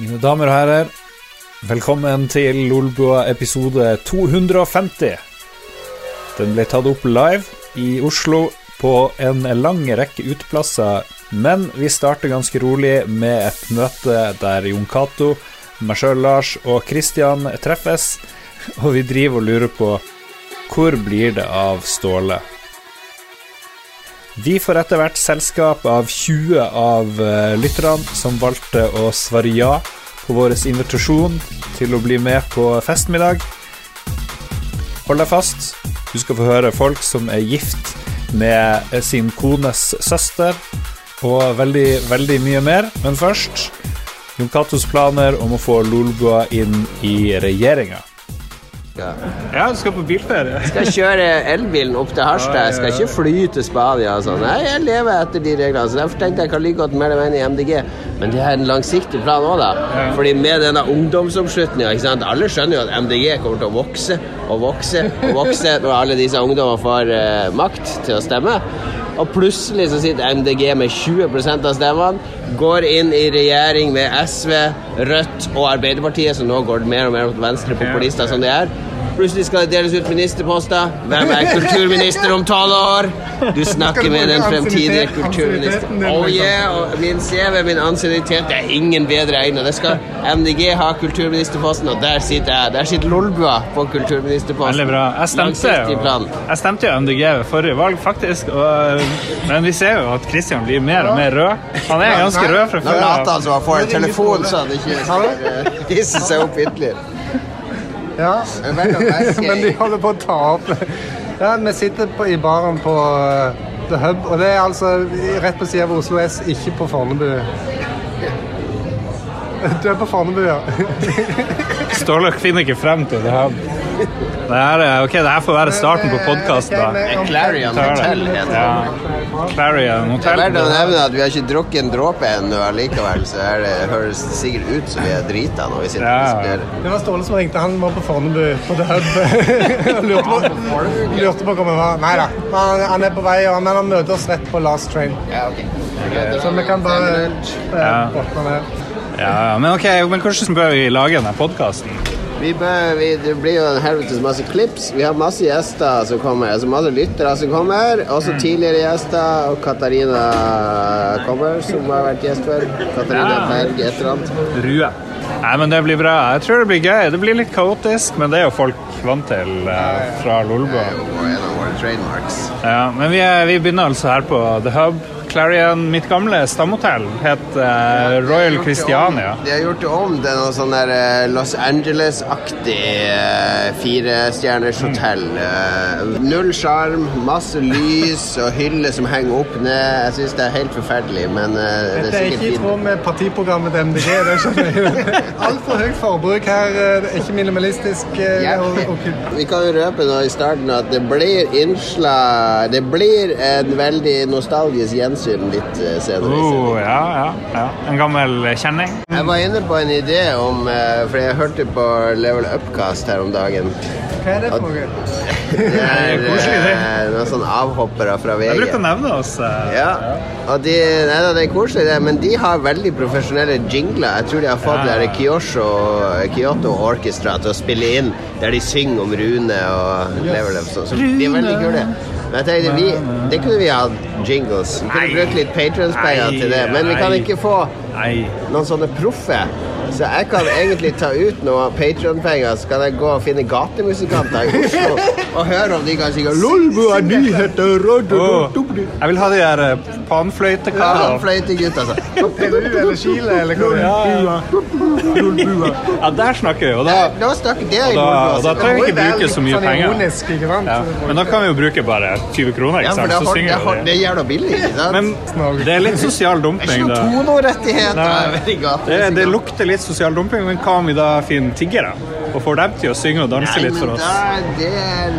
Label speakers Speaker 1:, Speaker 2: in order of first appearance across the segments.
Speaker 1: Mine damer og herrer, velkommen til Lolbua episode 250. Den ble tatt opp live i Oslo på en lang rekke uteplasser, men vi starter ganske rolig med et møte der Jon Cato, meg sjøl, Lars og Christian treffes, og vi driver og lurer på hvor blir det av Ståle? Vi får etter hvert selskap av 20 av eh, lytterne som valgte å svare ja på vår invitasjon til å bli med på festmiddag. Hold deg fast. Du skal få høre folk som er gift med sin kones søster, og veldig, veldig mye mer. Men først Jon Catos planer om å få Lolboa inn i regjeringa
Speaker 2: skal Ja, du skal på bilferie?
Speaker 3: skal kjøre elbilen opp til Harstad. Jeg skal ikke fly til Spania og sånn. Nei, jeg lever etter de reglene. Så derfor tenkte jeg kan like godt melde meg inn i MDG. Men det er en langsiktig plan òg, da. Fordi med denne ungdomsoppslutninga, Alle skjønner jo at MDG kommer til å vokse og vokse og vokse når alle disse ungdommene får eh, makt til å stemme. Og plutselig så sitter MDG med 20 av stemmene, går inn i regjering med SV, Rødt og Arbeiderpartiet, som nå går mer og mer mot venstre populister som de er. Plutselig skal det deles ut ministerposter. Hvem er kulturminister om tolv år? Du snakker med den fremtidige kulturministeren. Oh yeah, min CV, min ansiennitet, det er ingen bedre egnet. Det skal MDG ha kulturministerposten, og der sitter jeg. Der sitter Lolbua på kulturministerposten.
Speaker 2: Veldig bra. Jeg stemte, jo, jeg stemte jo MDG ved forrige valg, faktisk. Og, men vi ser jo at Kristian blir mer og mer rød. Han er ganske rød fra før. Nå
Speaker 3: later han som han får en telefon, så han ikke hisser seg opp ytterligere.
Speaker 4: Ja, men de holder på å ta opp ja, Vi sitter på, i baren på eh, The Hub, og det er altså rett på siden av Oslo S, ikke på Fornebu. Du er på Fornebu, ja.
Speaker 2: Ståle finner ikke frem til The Hub. Det her, ok, det her får være starten på podkasten.
Speaker 3: Eh, Clarion
Speaker 2: Hotel heter det. Ja. Clarion Hotel.
Speaker 3: Det er verdt
Speaker 2: å
Speaker 3: nevne at vi har ikke drukket en dråpe ennå likevel, så er eh, det, høres sikkert ut som vi er drita når vi sitter ja. og spiller.
Speaker 4: Det var Ståle som ringte. Han var på Fornebu, på The Hub. lurte, på, lurte på hvor vi var. Nei da, han, han, er på vei, men han møter oss rett på Last Train. Ja, okay. så vi kan bare
Speaker 2: eh, ja. Ja, men ok,
Speaker 4: men
Speaker 2: hvordan bør vi lage denne podkasten?
Speaker 3: Vi bør, vi, det blir jo en helvetes masse klips. Vi har masse gjester som kommer. Altså masse lyttere som kommer. Også tidligere gjester. Og Katarina kommer, som har vært gjest før. Katarina ja. Berg, et eller annet.
Speaker 2: Rue. Nei, men det blir bra. Jeg tror det blir gøy. Det blir litt kaotisk, men det er jo folk vant til eh, fra Lolbua. Ja, men vi, er, vi begynner altså her på The Hub. Clarion, mitt gamle stamhotell het eh, Royal Christiania. Om,
Speaker 3: de har gjort det om det er noe sånn der eh, Los Angeles-aktig eh, firestjerners hotell. Mm. Eh, null sjarm, masse lys og hyller som henger opp ned. Jeg syns det er helt forferdelig, men eh, det er sikkert fint Det er
Speaker 4: ikke i tråd med partiprogrammet til MDG, det skjønner Altfor høyt forbruk her. Eh, det er ikke minimalistisk. Ja.
Speaker 3: Okay.
Speaker 4: Vi kan jo røpe nå i
Speaker 3: starten at det blir innslag Det blir en veldig nostalgisk gjenstand
Speaker 2: fjernsyn litt eh, senere. Oh, ja, ja, ja. En gammel kjenning?
Speaker 3: Jeg var inne på en idé om eh, For jeg hørte på Level Upcast her om dagen.
Speaker 4: Hva er det for noe?
Speaker 3: det er noen sånne avhoppere fra
Speaker 4: VG. Jeg brukte å nevne oss.
Speaker 3: Eh. Ja. Og de, nei det er koselig, det, men de har veldig profesjonelle jingler. Jeg tror de har fått ja. der Kyosho, Kyoto Orchestra til å spille inn der de synger om Rune og yes. Level De er veldig kule. Tenkte, vi, det kunne vi hatt jingles. Vi kunne brukt litt patronspenger til det, men vi kan ikke få noen sånne proffe. Så jeg kan egentlig ta ut noe Patrion-penger, så kan jeg gå og finne gatemusikanter i Oslo og høre om de kan synge Lolbua nyheter oh,
Speaker 2: Jeg vil ha
Speaker 3: de
Speaker 2: der eh, panfløytekarene.
Speaker 3: Panfløytegutta,
Speaker 4: altså. Peru eller Chile eller hvor?
Speaker 2: Lolbua. Ja, der snakker vi, og da,
Speaker 3: da snakker det og
Speaker 2: da, trenger vi ikke bruke så mye sånn penger. Men da kan vi jo bruke bare 20 kroner, ikke sant?
Speaker 3: Så synger vi. Det gjør da billig, ikke
Speaker 2: sant? Men det er litt sosial dumping. Det er ikke
Speaker 3: noen tonorettigheter.
Speaker 2: Det, det lukter litt greit sosial dumping, men hva om vi da finner tiggere? Og får dem til å synge og danse Nei, litt for oss? Da, det er,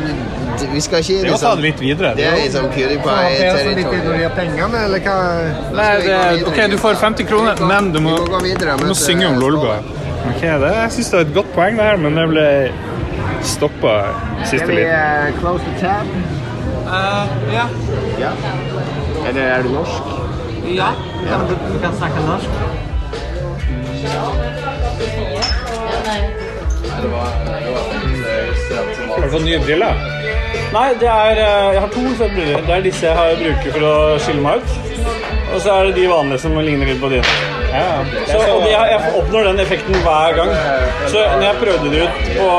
Speaker 3: vi skal ikke Det er å
Speaker 2: ta liksom- det litt videre.
Speaker 3: Det er liksom PewDiePie-territorium.
Speaker 4: eller hva?
Speaker 2: Nei, OK,
Speaker 4: du får
Speaker 2: 50
Speaker 4: kroner,
Speaker 2: men du må, vi går videre, du må synge om lolba. Ok, det, Jeg syns det er et godt poeng, det her, men det ble stoppa siste liten.
Speaker 3: Skal
Speaker 5: vi uh,
Speaker 3: ja. ja. Eller er du norsk?
Speaker 5: Ja, vi kan, vi kan snakke norsk.
Speaker 2: Har du fått nye briller?
Speaker 5: Nei, er, eh, jeg har to sett briller. Det er disse jeg har bruker for å skille meg ut. Og så er det de vanlige som ligner litt på dine. Ja, så, og de, jeg oppnår den effekten hver gang. Så når jeg prøvde det ut på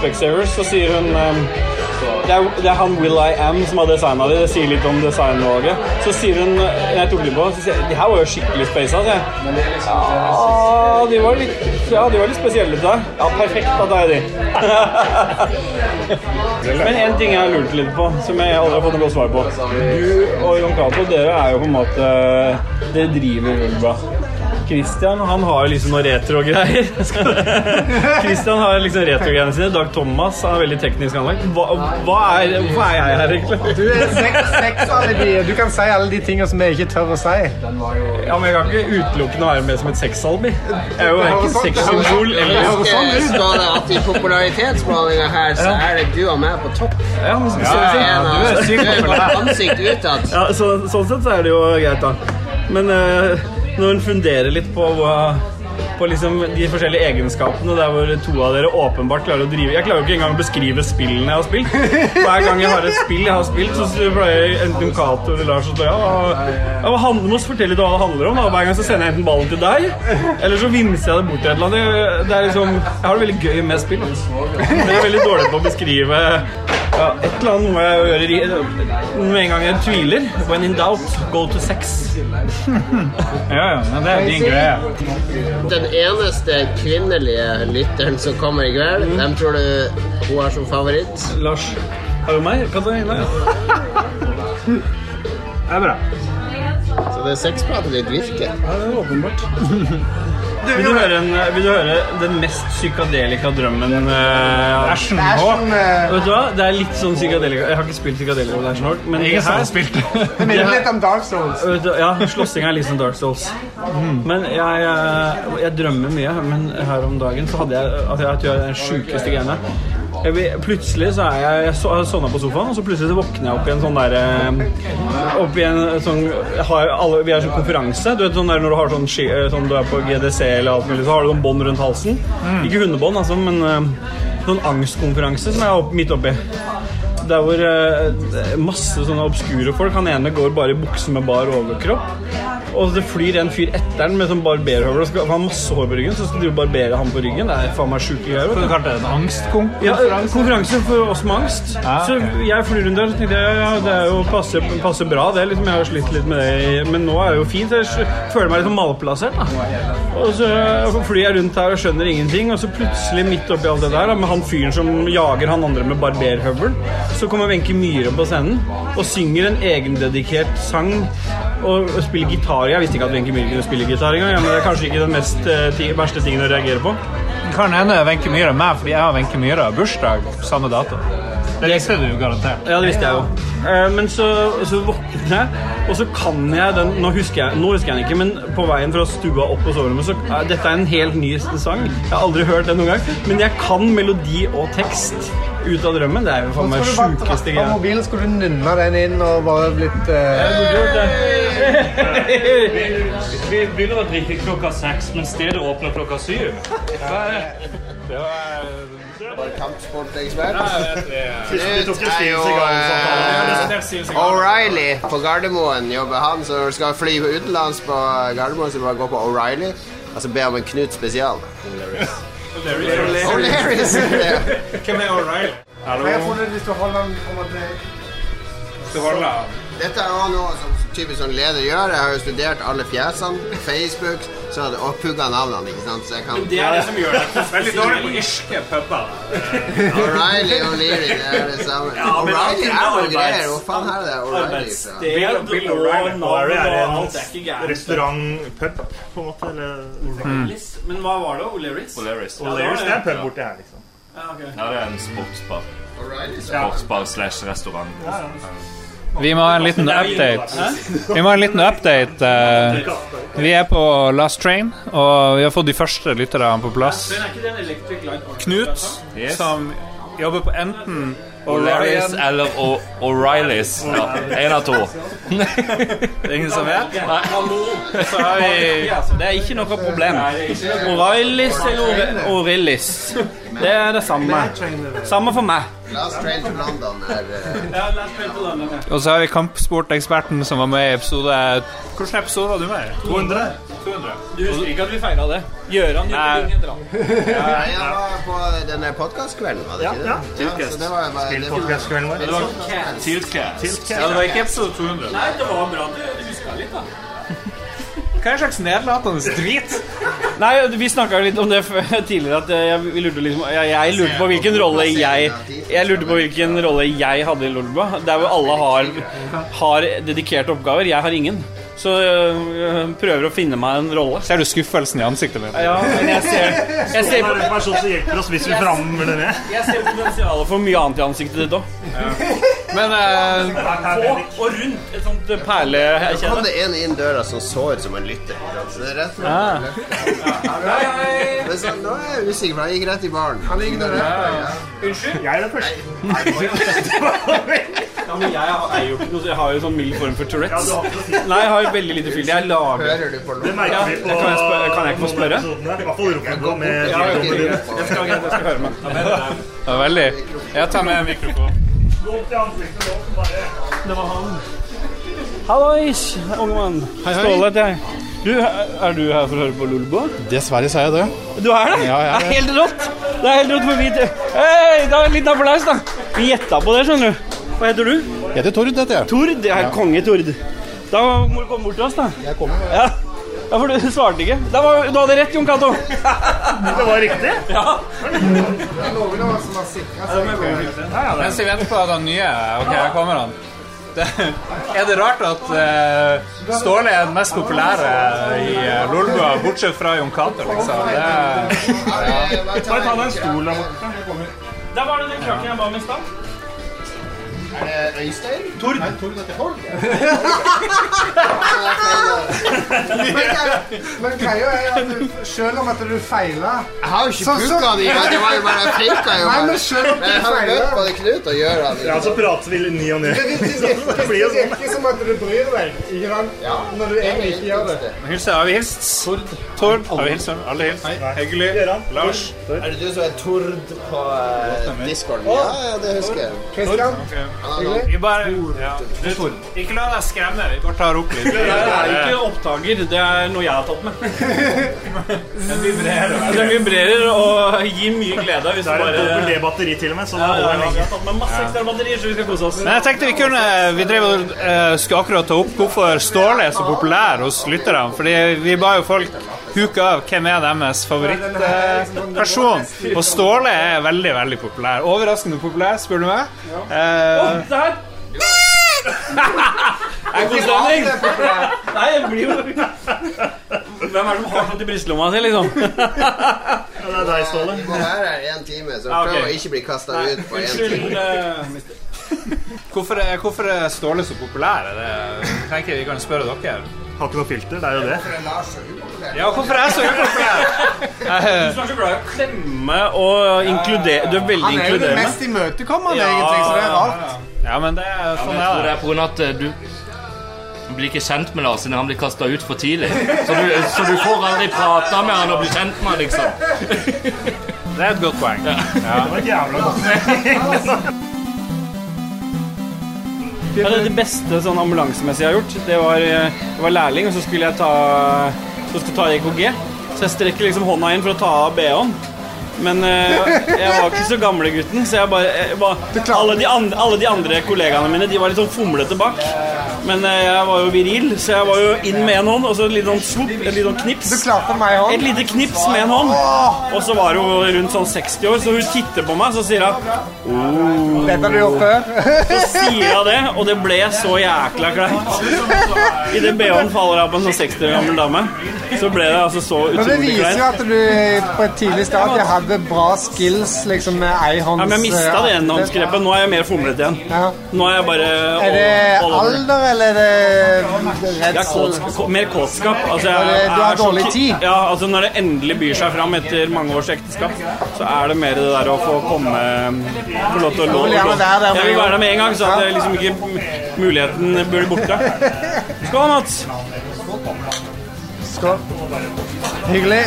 Speaker 5: Specsavers, så sier hun eh, det er, det er, han Will I Am som har designa det. Det sier litt om designlaget. Så sier hun Jeg tok litt på, så sier de her var jo skikkelig spaisa, sier jeg. Liksom, ja, de var litt, ja, de var litt spesielle til deg. Ja, perfekt, at det er de. Men én ting jeg har lurt litt på, som jeg aldri har fått noe godt svar på. Du og Jon Cato, dere er jo på en måte Dere driver Ulva.
Speaker 2: Christian han har jo liksom noe retro-greier. Christian har liksom retro-greiene sine. Dag Thomas er veldig teknisk anlagt. Hva, hva er, hvorfor er jeg
Speaker 4: her, egentlig? Du er eh, seks, seks alibi. Du kan si alle de tingene som jeg ikke tør å si.
Speaker 2: Ja, men Jeg kan ikke utelukkende være med som et sexalibi. Jeg er jo verken sånn- sexsymbol eller Står
Speaker 3: sånn det at i popularitetsmålinga her, så er det du og meg på topp? Ja, men, så, så, så,
Speaker 2: du er
Speaker 3: sykt populær.
Speaker 2: Ansikt utad.
Speaker 5: Ja, sånn sett så er det jo greit, da. Men uh, når en funderer litt på på liksom de forskjellige egenskapene der hvor to av dere åpenbart klarer å drive Jeg klarer jo ikke engang å beskrive spillene jeg har spilt. Hver gang jeg har et spill jeg har spilt, så pleier enten Cato eller Lars å spørre ja, hva handler, må fortelle hva det handler om. Da. Hver gang så sender jeg enten ballen til deg, eller så vimser jeg det bort til et eller annet. Det er liksom, jeg har det veldig gøy med spill, men altså. jeg er veldig dårlig på å beskrive ja, et eller annet må jeg gjøre med en gang jeg tviler. When in doubt, go to sex.
Speaker 2: ja, ja, det er din greie.
Speaker 3: Den eneste kvinnelige lytteren som kommer i kveld, mm. hvem tror du hun er som favoritt?
Speaker 5: Lars.
Speaker 4: Har du meg? Katarina? det er bra.
Speaker 3: Så det er sexpratet ditt virker?
Speaker 4: Ja, det er åpenbart.
Speaker 5: Vil du høre, en, eh, vil du høre den mest psykadelika drømmen uh,
Speaker 4: Ashen H? Eh,
Speaker 5: Vet du hva? Det er litt sånn psykadelika Jeg har ikke spilt psykadelika med Ashen H, men jeg har
Speaker 4: spilt Det minner litt om Dark Souls.
Speaker 5: du, ja, slåssing er litt som Dark Souls. Men jeg, jeg, jeg, drømmer mye, men her om dagen så hadde jeg at jeg, at jeg er den sjukeste greiene. Jeg, plutselig så er jeg, jeg, sovna på sofaen, og så plutselig så våkner jeg opp i en sånn derre eh, Opp i en sånn har, alle, Vi har sånn konferanse. Du vet sånn der når du har sånn, eh, sånn Du er på GDC eller alt mulig, så har du sånn bånd rundt halsen. Mm. Ikke hundebånd, altså, men eh, sånn angstkonferanse som jeg er opp, midt oppi. Altså, der hvor uh, masse sånne obskure folk Han ene går bare i bukse med bar overkropp. Og det flyr en fyr etter han med sånn barberhøvel. Han har masse hår på ryggen, så skal de jo barbere han på ryggen. Det er faen meg sjuke greier.
Speaker 2: Du kalte det en angstkonferanse Ja, eh,
Speaker 5: konferanse for oss med angst. Ja. Så jeg flyr rundt der og tenkte jeg, ja, det er jo passe, passe bra, det. Liksom, jeg har slitt litt med det, men nå er det jo fint. Jeg føler meg litt sånn malplassert. Da. Og eh, så flyr jeg rundt her og skjønner ingenting, og så plutselig, midt oppi alt det der, da, med han fyren som jager han andre med barberhøvel så kommer Wenche Myhre på scenen og synger en egendedikert sang og, og spiller gitar. Jeg visste ikke at Wenche Myhre kunne spille gitar engang. Ja, men det er kanskje ikke den mest, uh, verste tingen å reagere på.
Speaker 2: Kan hende Wenche Myhre er meg, fordi jeg og Wenche Myhre har bursdag samme dato. Det visste du garantert.
Speaker 5: Ja, det visste jeg jo. Eh, men så, så våkner jeg, og så kan jeg den Nå husker jeg nå husker jeg den ikke, men på veien fra stua opp på soverommet så, eh, Dette er en helt ny sang. Jeg har aldri hørt den noen gang. Men jeg kan melodi og tekst ut av drømmen. Det er jo faen meg sjukeste greia.
Speaker 4: På mobilen skulle du nynne den inn og bare blitt uh... Eh,
Speaker 2: vi begynner å drikke klokka seks, men stedet åpner klokka syv. Det
Speaker 3: var kampsport, liksom. Knut er jo uh, O'Reilly på Gardermoen jobber han, så skal fly utenlands på Gardermoen, så bare gå på O'Reilly og så be om en Knut spesial.
Speaker 4: O'Learys. Hvem er O'Reilly? Jeg har funnet hvis du holder den
Speaker 3: dette er jo noe som typisk som sånn leder gjør. Jeg har jo studert alle fjesene. Facebook så hadde, og pugga navnene. ikke sant? Så jeg
Speaker 2: kan... Men det er det som gjør det.
Speaker 4: Veldig
Speaker 2: dårlig
Speaker 4: på irske puber.
Speaker 3: O'Reilly og Leary, det er det samme. Ja,
Speaker 4: O'Reilly
Speaker 3: er noe greier. Hvor
Speaker 5: faen er det
Speaker 2: O'Reilly
Speaker 4: fra? Bill O'Reilly. O'Reilly er en
Speaker 5: restaurantpub, på en måte. Eller Men hva
Speaker 4: var det? O'Learys? O'Learys er
Speaker 2: en pub borti her, liksom. Ja, det er en sportsbar. Sportsbar slash restaurant. Ja, ja. Vi må ha en liten update. Vi må ha en liten update. Eh. Vi er på Last Train, og vi har fått de første lytterne på plass. Knut, som jobber på enten O'Reillys eller O'Reillys. Én av to. Det er Ingen som vet? Nei. Det er ikke noe problem. O'Reillys eller O'Reillys. Det er det samme. Samme for meg. Last Trail to London er eh, Og så har vi kampsporteksperten som var med i episode
Speaker 4: Hvilken episode var du med i? 200?
Speaker 2: 200. Du husker ikke at vi feira det? Gjøran gjorde
Speaker 3: ja, Jeg var på denne podkastkvelden, var det ikke det? Ja, ja. det
Speaker 2: var, var, det var, det var Tiltcast. Ja, det var ikke episode 200. Nei,
Speaker 5: det var bra du huska litt, da.
Speaker 2: Hva er slags nedlatende drit?
Speaker 5: Nei, vi snakka litt om det tidligere, at jeg lurte, liksom, jeg, jeg lurte på hvilken rolle jeg Jeg lurte på hvilken rolle jeg hadde i Lolba. Der hvor alle har, har dedikerte oppgaver. Jeg har ingen. Så jeg øh, prøver å finne meg en rolle. Ser
Speaker 2: du skuffelsen i ansiktet mitt?
Speaker 5: Ja, men jeg ser, jeg ser
Speaker 4: på, sånn en person som hjelper oss hvis vi jeg,
Speaker 5: jeg ser potensialet
Speaker 4: for
Speaker 5: mye annet i ansiktet ditt òg. Men eh, og rundt et sånt eh, perle
Speaker 3: Nå kom det en inn døra som så ut som en lytter. Så det er rett fra ah. ja. Hei, hei. Men så, nå er jeg usikker, for han gikk rett i baren.
Speaker 4: Han ligger der rett ja.
Speaker 2: Unnskyld? Jeg er der først. Ja,
Speaker 5: men jeg, har, jeg, jo, jeg har jo sånn mild form for Tourettes. Nei, jeg har jo veldig lite filter. Jeg lager Det merker vi på ja, kan, jeg spør, kan jeg ikke få spørre? Jeg skal høre med. Eh,
Speaker 2: ja, veldig. Jeg tar med mikrofon.
Speaker 5: Det var han. Hallois, ungmann.
Speaker 2: Ståle
Speaker 5: heter jeg. Du, er du her for å høre på Lulebo?
Speaker 2: Dessverre så jeg det.
Speaker 5: Du er det? Ja, jeg er det. det er helt rått! Det er helt rått for vidt. Hei, da er en liten applaus, da. Vi gjetta på det, skjønner du. Hva heter du?
Speaker 2: Jeg heter Tord, heter jeg.
Speaker 5: Tord? Jeg er ja. Konge Tord. Da må du komme bort til oss,
Speaker 4: da. Jeg kommer.
Speaker 5: Ja. ja. Ja, for du svarte ikke. Var, du hadde rett, Jon Cato.
Speaker 4: det var riktig?
Speaker 5: Ja.
Speaker 2: Mens vi venter på den nye Ok, her kommer han. er det rart at uh, Ståle er den mest populære i uh, Lolbua, bortsett fra Jon Cato, liksom?
Speaker 5: Det,
Speaker 4: Bare ta den en stol der borte. Der var det den krakken jeg ba om i stad.
Speaker 3: Er det Øystein? Tord. Nei, Tord heter Hord. Men
Speaker 4: greia er at du, selv om at du feila
Speaker 3: Jeg har jo ikke
Speaker 4: så,
Speaker 3: så... de, det var jo bare flinka. Nei,
Speaker 4: men selv om du feila
Speaker 3: Hva det Knut og gjør han?
Speaker 2: Ja, så prater vi ny og
Speaker 4: ne. Det sånn. virker som at du bryr deg, ikke sant? Ja, Når du egentlig ikke gjør det. Hils,
Speaker 2: har vi hilst? Tord. Tord. Har vi hilst? Alle hilst. Hyggelig. Lars.
Speaker 3: Er det du som er Tord på uh, Discord? Ja, det husker jeg.
Speaker 4: Kristian
Speaker 2: ikke la deg skremme.
Speaker 5: Vi
Speaker 2: bare tar opp litt. Det
Speaker 5: er ikke opptaker, det er noe jeg har tatt med. Den vibrerer. Den vibrerer og gir mye glede. Hvis det er bare...
Speaker 2: dobbel D-batteri til og med. Så ja, ja,
Speaker 5: vi har tatt med masse ekstra batterier, så vi skal kose oss.
Speaker 2: Men jeg tenkte vi kunne Vi drev og eh, skulle akkurat ta opp hvorfor Ståle er så populær hos lytterne. Fordi vi ba jo folk huke av hvem er deres favorittperson. og Ståle er veldig, veldig populær. Overraskende populær, spør du meg. Ja. Uh, det er
Speaker 5: koselig. Nei, jeg blir jo Hvem er det som har fått i brystlomma si, liksom? det
Speaker 3: er deg, Ståle. Her er det én time, så prøv å ikke bli kasta ut på én time. Eh,
Speaker 2: hvorfor, er, hvorfor er Ståle så populær? Det tenker jeg vi kan spørre dere.
Speaker 5: Har ikke noe filter, det er jo det. Hvorfor er Lars så
Speaker 2: upopulær? Ja, hvorfor er jeg så upopulær? du
Speaker 5: er så glad i å klemme og inkludere. Du
Speaker 4: er veldig inkluderende. Han er jo den mest imøtekommende, egentlig, så det er rart.
Speaker 2: Ja, men det er sånn ja,
Speaker 5: det er. På grunn av at eh, du blir ikke kjent med Lars siden han blir kasta ut for tidlig. Så du, så du får aldri prata med han og bli kjent med han,
Speaker 2: liksom. Det er et godt poeng. Ja.
Speaker 4: Ja. Det var et jævla godt poeng.
Speaker 5: Ja, det, det beste sånn ambulansemessig jeg har gjort, det var, jeg var lærling, og så skulle jeg ta, så skulle ta EKG. Så jeg strekker liksom hånda inn for å ta av BH-en. Men uh, jeg var ikke så gamlegutten, så jeg bare, jeg eh, bare alle, de andre, alle, de andre, kollegaene mine De var litt sånn fomlete bak. Men uh, jeg var jo viril, så jeg var jo inn med en hånd, og så et lite sånn svopp, et lite sånn knips. Du klarte meg hånd? Et lite knips med en hånd. Og så var hun rundt sånn 60 år, så hun titter på meg, så sier hun
Speaker 4: oh. Dette har du gjort før? Oh.
Speaker 5: så sier hun det, og det ble så jækla kleint. Idet BH-en faller av på en sånn 60 år gammel dame, så ble det altså så utrolig kleint. Men det viser
Speaker 4: jo at du på et tidlig stadium jeg hadde øver bra skills liksom med ei hånds
Speaker 5: Ja, men jeg mista det enhåndsgrepet. Nå er jeg mer fomlete igjen. Ja. Nå er jeg bare
Speaker 4: Er det alder, eller er det redsel?
Speaker 5: Ja, mer kåtskap.
Speaker 4: Altså, du har dårlig tid?
Speaker 5: Ja, altså når det endelig byr seg fram etter mange års ekteskap, så er det mer det der å få komme Få lov til å låne Jeg vil være der med en gang, så at liksom ikke muligheten blir borte.
Speaker 2: Skål,
Speaker 4: Mats! Skål. Hyggelig.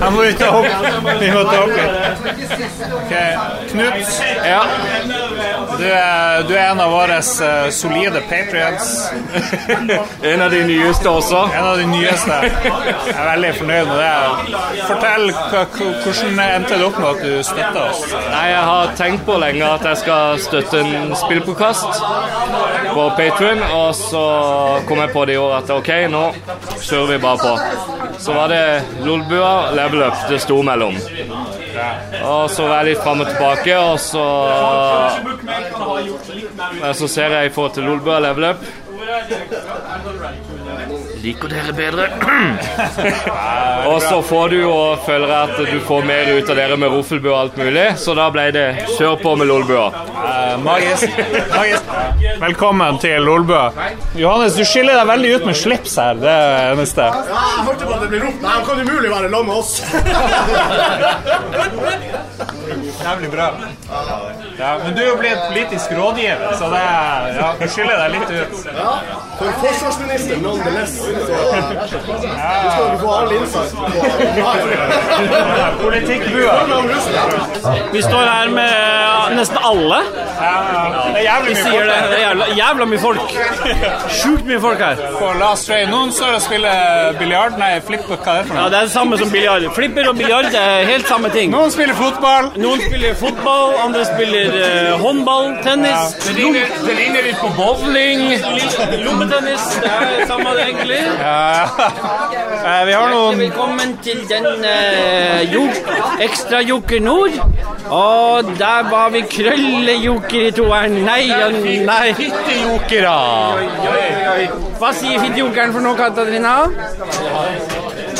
Speaker 2: Jeg må vi ta opp. Vi må ta opp litt. Okay. Knut, ja. du, er, du, er, en av våre eh, solide patrients.
Speaker 6: en av de nyeste også?
Speaker 2: En av de nyeste. Jeg er veldig fornøyd med det. Fortell hvordan endte det opp med at du støtta oss?
Speaker 6: Nei, Jeg har tenkt på lenge at jeg skal støtte en spillpåkast på Patrion, og så kom jeg på det i år at OK, nå kjører vi bare på så var det Lolbua level up det sto mellom. Og så var jeg litt fram og tilbake, og så Men så ser jeg i forhold til Lolbua level up liker dere bedre. og så får du jo følere at du får mer ut av dere med roffelbue og alt mulig, så da ble det kjør på med lolbua. Uh,
Speaker 2: magisk. magisk. Velkommen til lolbua. Johannes, du skiller deg veldig ut med slips her. Det er eneste.
Speaker 4: Ja, jeg hørte bare at det ble ropt. Nei, han kan umulig være lam med oss.
Speaker 2: Jævlig bra. Ja, men du er jo blitt politisk rådgiver, så det ja, skiller deg litt ut. Ja,
Speaker 4: for forsvarsminister nonetheless. Så, ja, du skal ikke få all insight.
Speaker 2: Politikkbua.
Speaker 5: Vi står her med nesten alle det er jævlig mye folk her. Det er jævla, jævla mye folk. Sjukt mye folk her.
Speaker 2: På Last Train Noen står og spiller biljard. Nei, flipper, hva
Speaker 5: er
Speaker 2: det for
Speaker 5: noe? Ja, Det er det samme som biljard. Flipper og biljard er helt samme ting.
Speaker 2: Noen spiller fotball.
Speaker 5: Noen spiller fotball, andre spiller uh, håndball, tennis. Ja.
Speaker 2: Det, ligner, det ligner litt på bowling.
Speaker 5: Lommetennis. Det er det samme, det egentlig. Ja. Eh, vi
Speaker 3: har noen Velkommen til den uh, eh, jo, ekstra Joker Nord. Og der var vi Krøllejoker joker i
Speaker 2: toeren. Nei og nei. Fittejokere! Hva
Speaker 5: sier fittejokeren for noe, Katarina?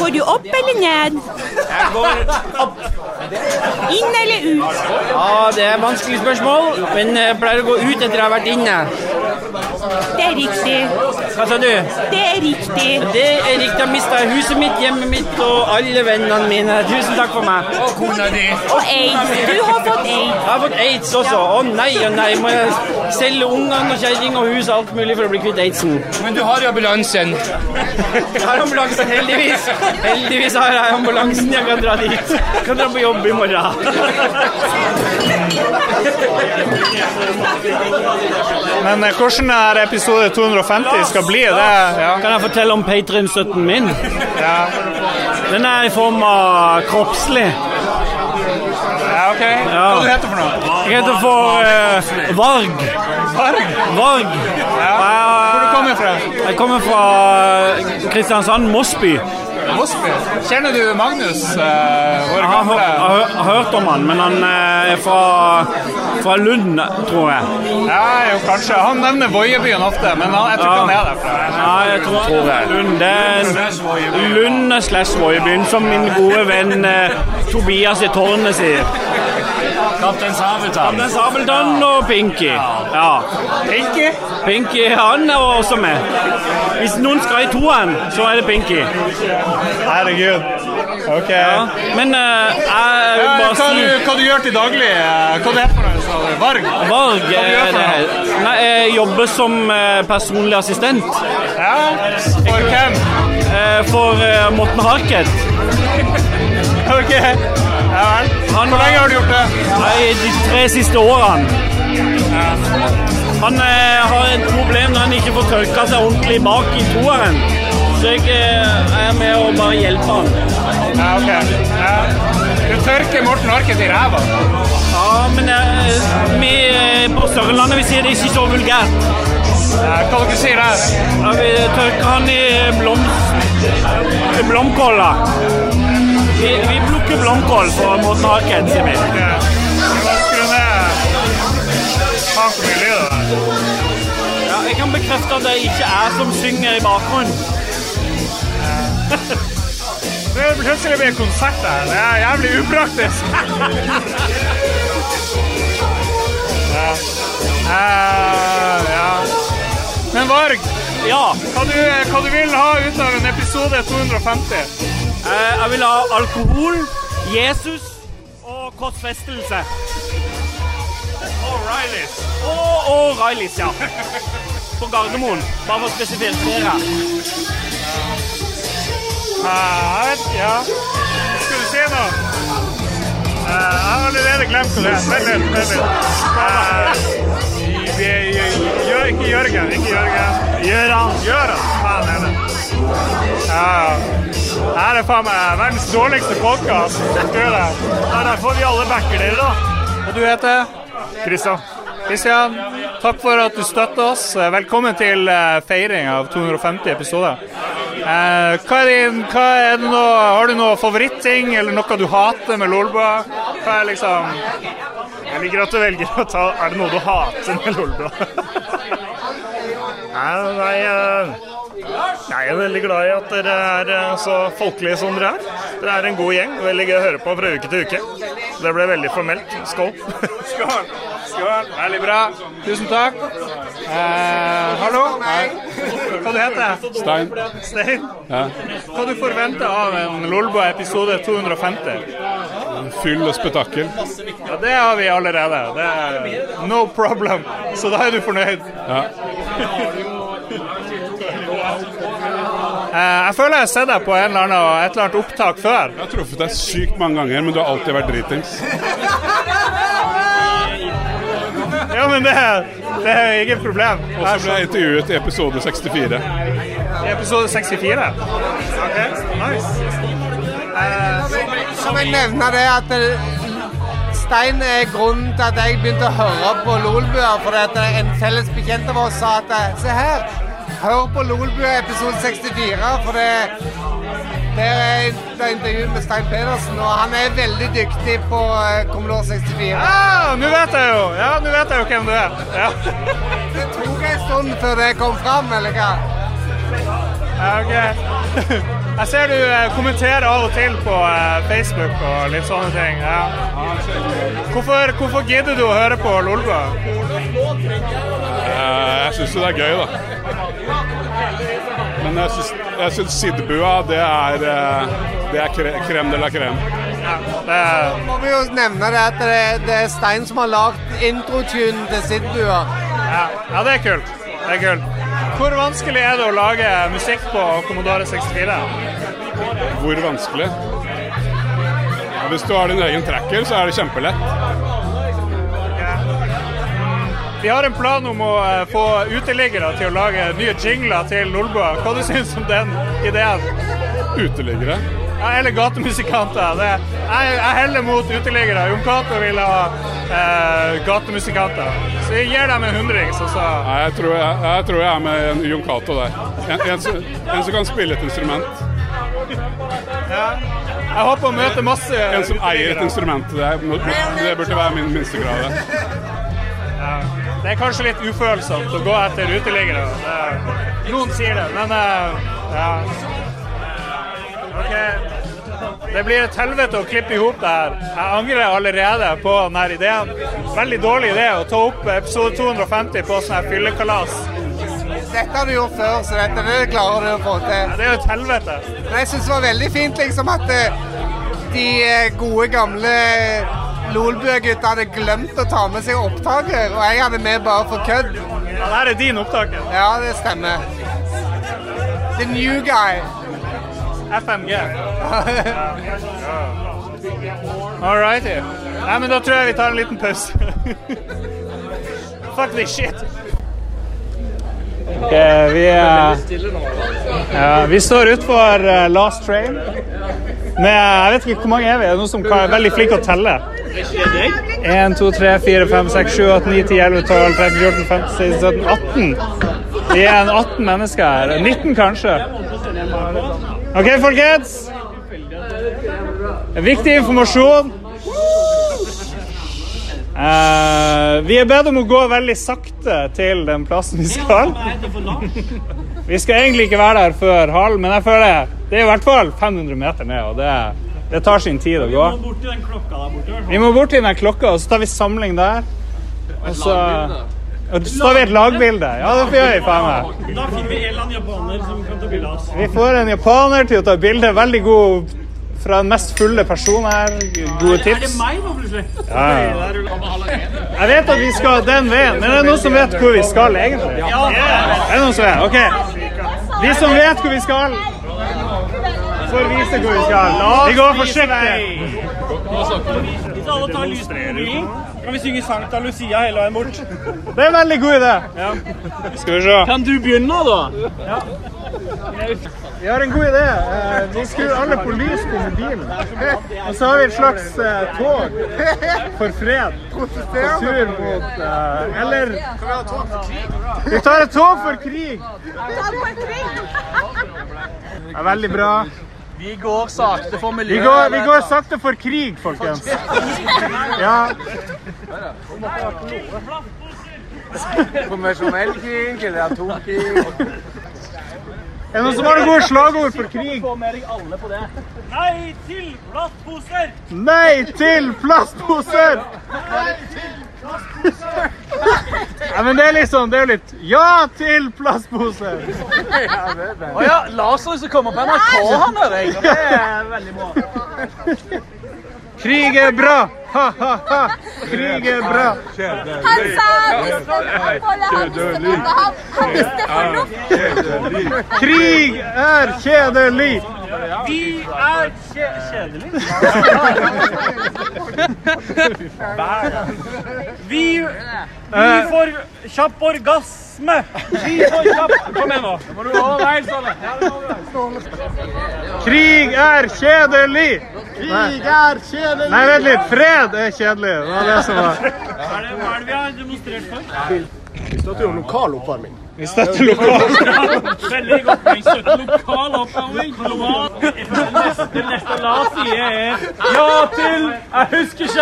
Speaker 7: Går du opp eller ned?
Speaker 5: Jeg går opp.
Speaker 7: Inn eller ut?
Speaker 5: Ja, Det er et vanskelig spørsmål, men jeg eh, pleier å gå ut etter jeg har vært inne.
Speaker 7: Det er riktig.
Speaker 5: Hva sa du?
Speaker 7: Det er riktig.
Speaker 5: Det er riktig. Jeg mista huset mitt, hjemmet mitt og alle vennene mine. Tusen takk for meg.
Speaker 2: Og kona di.
Speaker 7: Og aids. Du har fått aids. Jeg
Speaker 5: har fått aids også. Å nei og oh, nei. Må jeg selge ungene og kjerring og hus og alt mulig for å bli kvitt aidsen.
Speaker 2: Men du har jo ambulansen.
Speaker 5: Jeg har ambulansen, heldigvis. Heldigvis har jeg ambulansen. Jeg kan dra dit. Jeg kan dra på jobb jobb i morgen.
Speaker 2: Men eh, hvordan er episode 250 skal bli? det? Ja.
Speaker 5: Kan jeg fortelle om Patrion-støtten min? Ja. Den er i form av kroppslig.
Speaker 2: Ja, ok. Hva heter du for
Speaker 5: noe? Jeg heter for uh, Varg.
Speaker 2: Varg?
Speaker 5: Varg. Ja.
Speaker 2: Hvor du kommer du fra?
Speaker 5: Jeg kommer fra Kristiansand
Speaker 2: Mosby. Mosby. Kjenner du Magnus?
Speaker 5: Uh, jeg har, hørt, jeg har, hørt om han, men han eh, er fra, fra Lund, tror jeg.
Speaker 2: Ja, jo, kanskje. Han nevner Voiebyen ofte, men han, jeg tror ikke han er derfra. Ja, jeg tror, tror
Speaker 5: jeg. Lund, Lund slash Voiebyen, som min gode venn uh, Tobias i tårnet sier.
Speaker 2: Kaptein Sabeltann.
Speaker 5: Kaptein Sabeltann og Pinky.
Speaker 2: Ja.
Speaker 4: Pinky?
Speaker 5: Pinky han er også med. Hvis noen skal i toeren, så er det Pinky.
Speaker 2: Herregud. Ok. Ja.
Speaker 5: Men uh, jeg ja, eh,
Speaker 2: bare hva, du, hva du gjør til daglig? Eh, hva det er for noe? Varg? Varg
Speaker 5: hva du gjør for det, Nei, jeg jobber som personlig assistent.
Speaker 2: Ja? For hvem?
Speaker 5: For uh, Morten Harket.
Speaker 2: ok. Ja vel. Hvor lenge har du gjort det?
Speaker 5: Nei, De tre siste årene. Han eh, har et problem når han ikke får tørka seg ordentlig bak i toeren. Så jeg eh, er med og bare hjelper han.
Speaker 2: Ja, ok. Ja. Du tørker Morten Harket i ræva?
Speaker 5: Ja, men eh, vi eh, på Sørlandet vi sier det ikke så vulgært.
Speaker 2: Ja, hva dere sier dere?
Speaker 5: Ja, vi tørker han i eh, blomst... Eh, blomkåla. Vi, vi plukker blomkål på, mot naken, sier vi.
Speaker 2: Skru ned hakemiljøet der.
Speaker 5: Ja, jeg kan bekrefte at det ikke er som synger i bakgrunnen. Det
Speaker 2: er plutselig blir konsert her. Det er jævlig upraktisk. ja. Uh, ja. Men Varg, ja. hva, du, hva du vil ha ut av en episode 250?
Speaker 5: Jeg vil ha alkohol, Jesus og korsfestelse.
Speaker 2: O'Reillys.
Speaker 5: Og O'Reillys, ja. På Gardermoen. Bare for å spesifisere.
Speaker 2: Her, ja. Skal du se nå. Uh, jeg har allerede glemt hvor det er. Vent litt. vent litt. Uh, Jørgen. Ikke Jørgen.
Speaker 3: Gjøran.
Speaker 2: Gjøran. Faen er det. Ja, ja. Det er faen meg verdens dårligste podkast. Det er derfor vi alle backer dere, da.
Speaker 5: Og du heter?
Speaker 2: Kristian.
Speaker 5: Kristian, takk for at du støtter oss. Velkommen til eh, feiring av 250 episoder. Eh, hva er din, hva er det noe, har du noe favoritting eller noe du hater med Lolba? Hva er liksom
Speaker 2: Jeg liker at du velger å ta Er det noe du hater med Lolba? nei, nei eh, jeg er veldig glad i at dere er eh, så folkelige som dere er. Dere er en god gjeng. Veldig gøy å høre på fra uke til uke. Det ble veldig formelt. Skål. Skål. Skål. Veldig bra. Tusen takk.
Speaker 5: Eh, hallo.
Speaker 8: Hei. Hva
Speaker 5: du heter
Speaker 8: du?
Speaker 5: Stein. Stein. Ja. Hva du forventer av en Lolbua episode 250?
Speaker 8: Fyll og spetakkel.
Speaker 5: Ja, det har vi allerede. Det er no problem. Så da er du fornøyd. Ja. Eh, jeg føler jeg har sett deg på eller annen, et eller annet opptak før.
Speaker 8: Jeg har truffet deg sykt mange ganger, men du har alltid vært dritings.
Speaker 5: Ja, men det, det er jo et problem.
Speaker 8: Og så ble jeg intervjuet i episode 64.
Speaker 5: episode 64?
Speaker 2: OK, nice.
Speaker 4: Så eh, må jeg nevne det at eh, Stein er grunnen til at jeg begynte å høre på Lolbua. Fordi at en felles bekjent av oss sa at se her, hør på Lolbua episode 64, for det, det er et intervju med Stein Pedersen, og han er veldig dyktig på eh, Commodore 64.
Speaker 2: Ja, nå vet jeg jo Ja, nå vet jeg jo hvem du er. Ja.
Speaker 4: det tok en stund før det kom fram, eller hva?
Speaker 2: Ok. Jeg ser du eh, kommenterer av og til på eh, Facebook og litt sånne ting. Ja. Hvorfor, hvorfor gidder du å høre på Lolbø?
Speaker 8: Eh, jeg syns jo det er gøy, da. Men jeg syns Sidbua, det er, det er krem, krem de la krem. Ja,
Speaker 4: det... Må vi jo nevne det at det, er Stein som har lagd introtunen til Sidbua. Ja.
Speaker 2: ja, det er kult. Det er kult. Hvor vanskelig er det å lage musikk på Commodore 64?
Speaker 8: Hvor vanskelig? hvis du har din egen tracker, så er det kjempelett.
Speaker 2: Vi har en plan om å eh, få uteliggere til å lage nye jingler til Lolbua. Hva du syns om den ideen?
Speaker 8: Uteliggere?
Speaker 2: ja, eller gatemusikanter. Det, jeg, jeg heller mot uteliggere. Jon Cato vil ha eh, gatemusikanter. Så jeg gir dem en hundring. Så,
Speaker 8: så. Ja, jeg, tror jeg, jeg, tror jeg, er med Jon Cato der. En, en, som, en, som kan spille et instrument.
Speaker 2: Ja. Jeg håper å møte masse
Speaker 8: En som eier et instrument. Det, det burde være min minstegrad.
Speaker 2: Ja. Det er kanskje litt ufølsomt å gå etter uteliggere. Noen sier det, men eh, ja. Okay. Det blir et helvete å klippe i hop det her. Jeg angrer allerede på denne ideen. Veldig dårlig idé å ta opp episode 250 på sånn her fyllekalas.
Speaker 4: Dette har du gjort før, så dette det klarer du å få til.
Speaker 2: Ja, det er jo et helvete.
Speaker 4: Men jeg syns det var veldig fint liksom at eh, de eh, gode, gamle eh, Lolbua-gutta hadde glemt å ta med seg opptaker, og jeg hadde med bare for kødd. Ja, det
Speaker 2: her er din opptaker.
Speaker 4: Ja, det stemmer. The new guy.
Speaker 2: FMG. All righty. Nei, men da tror jeg vi tar en liten pause. Fuck this shit. Okay, vi, eh, ja, vi står utfor eh, Last Train. Med, jeg vet ikke hvor mange er vi? Det er noen som er veldig flinke til å telle. 1, 2, 3, 4, 5, 6, 7, 8, 9, 10, 11, 12, 13, 14, 15, 16, 17, 18. Vi er en 18 mennesker her. 19 kanskje. OK, folkens? Viktig informasjon. Uh, vi er bedt om å gå veldig sakte til den plassen vi skal. vi skal egentlig ikke være der før halv, men jeg føler det er i hvert fall 500 meter ned. og det, det tar sin tid å gå. Vi må bort til den
Speaker 4: klokka der borte. Vi må bort
Speaker 2: til den klokka, og så tar vi samling der. Og så Står vi et lagbilde? Ja, det
Speaker 4: gjør vi faen meg. Da finner vi en eller annen japaner som kan ta bilde av oss.
Speaker 2: Vi får en japaner til å ta bilde. Veldig god fra den mest fulle personen her. Gode tips. Er det meg, nå, plutselig? Ja. Jeg vet at vi skal den veien, men er det noen som vet hvor vi skal, egentlig? Ja. det Er det noen som vet? OK. De som vet hvor vi skal for visegårdskjær. Vi går forsiktig. Hvis
Speaker 4: alle tar lyset på bilen, kan vi synge Sankta Lucia hele veien bort.
Speaker 2: Det er en veldig god idé. Ja. Skal vi se.
Speaker 5: Kan du begynne, da? Ja. Vi
Speaker 4: har en god idé. Eh, vi skrur alle på lys på mobilen. Og så har vi et slags eh, tog for fred. På tur mot eh, Eller Vi tar et tog for krig!
Speaker 2: Det er veldig bra.
Speaker 5: Vi går sakte for
Speaker 2: miljøet. Vi går, vi går sakte for krig, folkens. Ja.
Speaker 3: Konvensjonell krig eller atomkrig? Er
Speaker 2: det noen som har noe gode slagord for krig? Få med deg alle
Speaker 9: på det. Nei til plastposer! Nei til
Speaker 2: plastposer! Nei til plastposer! Ja, men det er liksom, det er jo litt Ja til plastposer! Å
Speaker 5: oh, ja, Laser som kommer på NRK, han der. Det
Speaker 2: er veldig bra. Krig er bra! ha! ha ha, Krig er bra! Han sa han visste Follet, han visste han, han visste fornuft! Krig er kjedelig!
Speaker 5: Vi er kjedelig Vi, eh. får kjapp orgasme! Vi får kjapp
Speaker 2: Kom igjen, nå. Sånn, Krig er kjedelig!
Speaker 5: Krig er kjedelig!
Speaker 2: Nei, vent litt. Fred! det er kjedelig. Det er det som er hva er det vi har demonstrert for? Vi støtter jo
Speaker 3: lokal oppvarming. Vi
Speaker 2: støtter lokal. Veldig
Speaker 3: godt poeng. Støtter lokal oppvarming.
Speaker 5: Det
Speaker 2: neste
Speaker 5: Lars sier, er ja til Jeg husker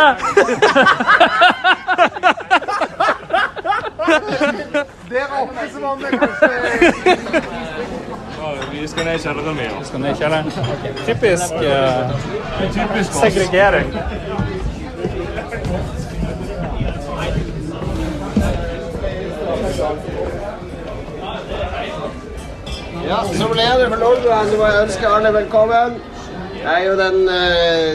Speaker 2: ikke. vi skal ned i kjelleren min. Skal ned i kjelleren. Typisk, uh, typisk segregering.
Speaker 3: Ja, som leder for Lolbua må jeg ønske alle velkommen. Jeg er jo, den, eh,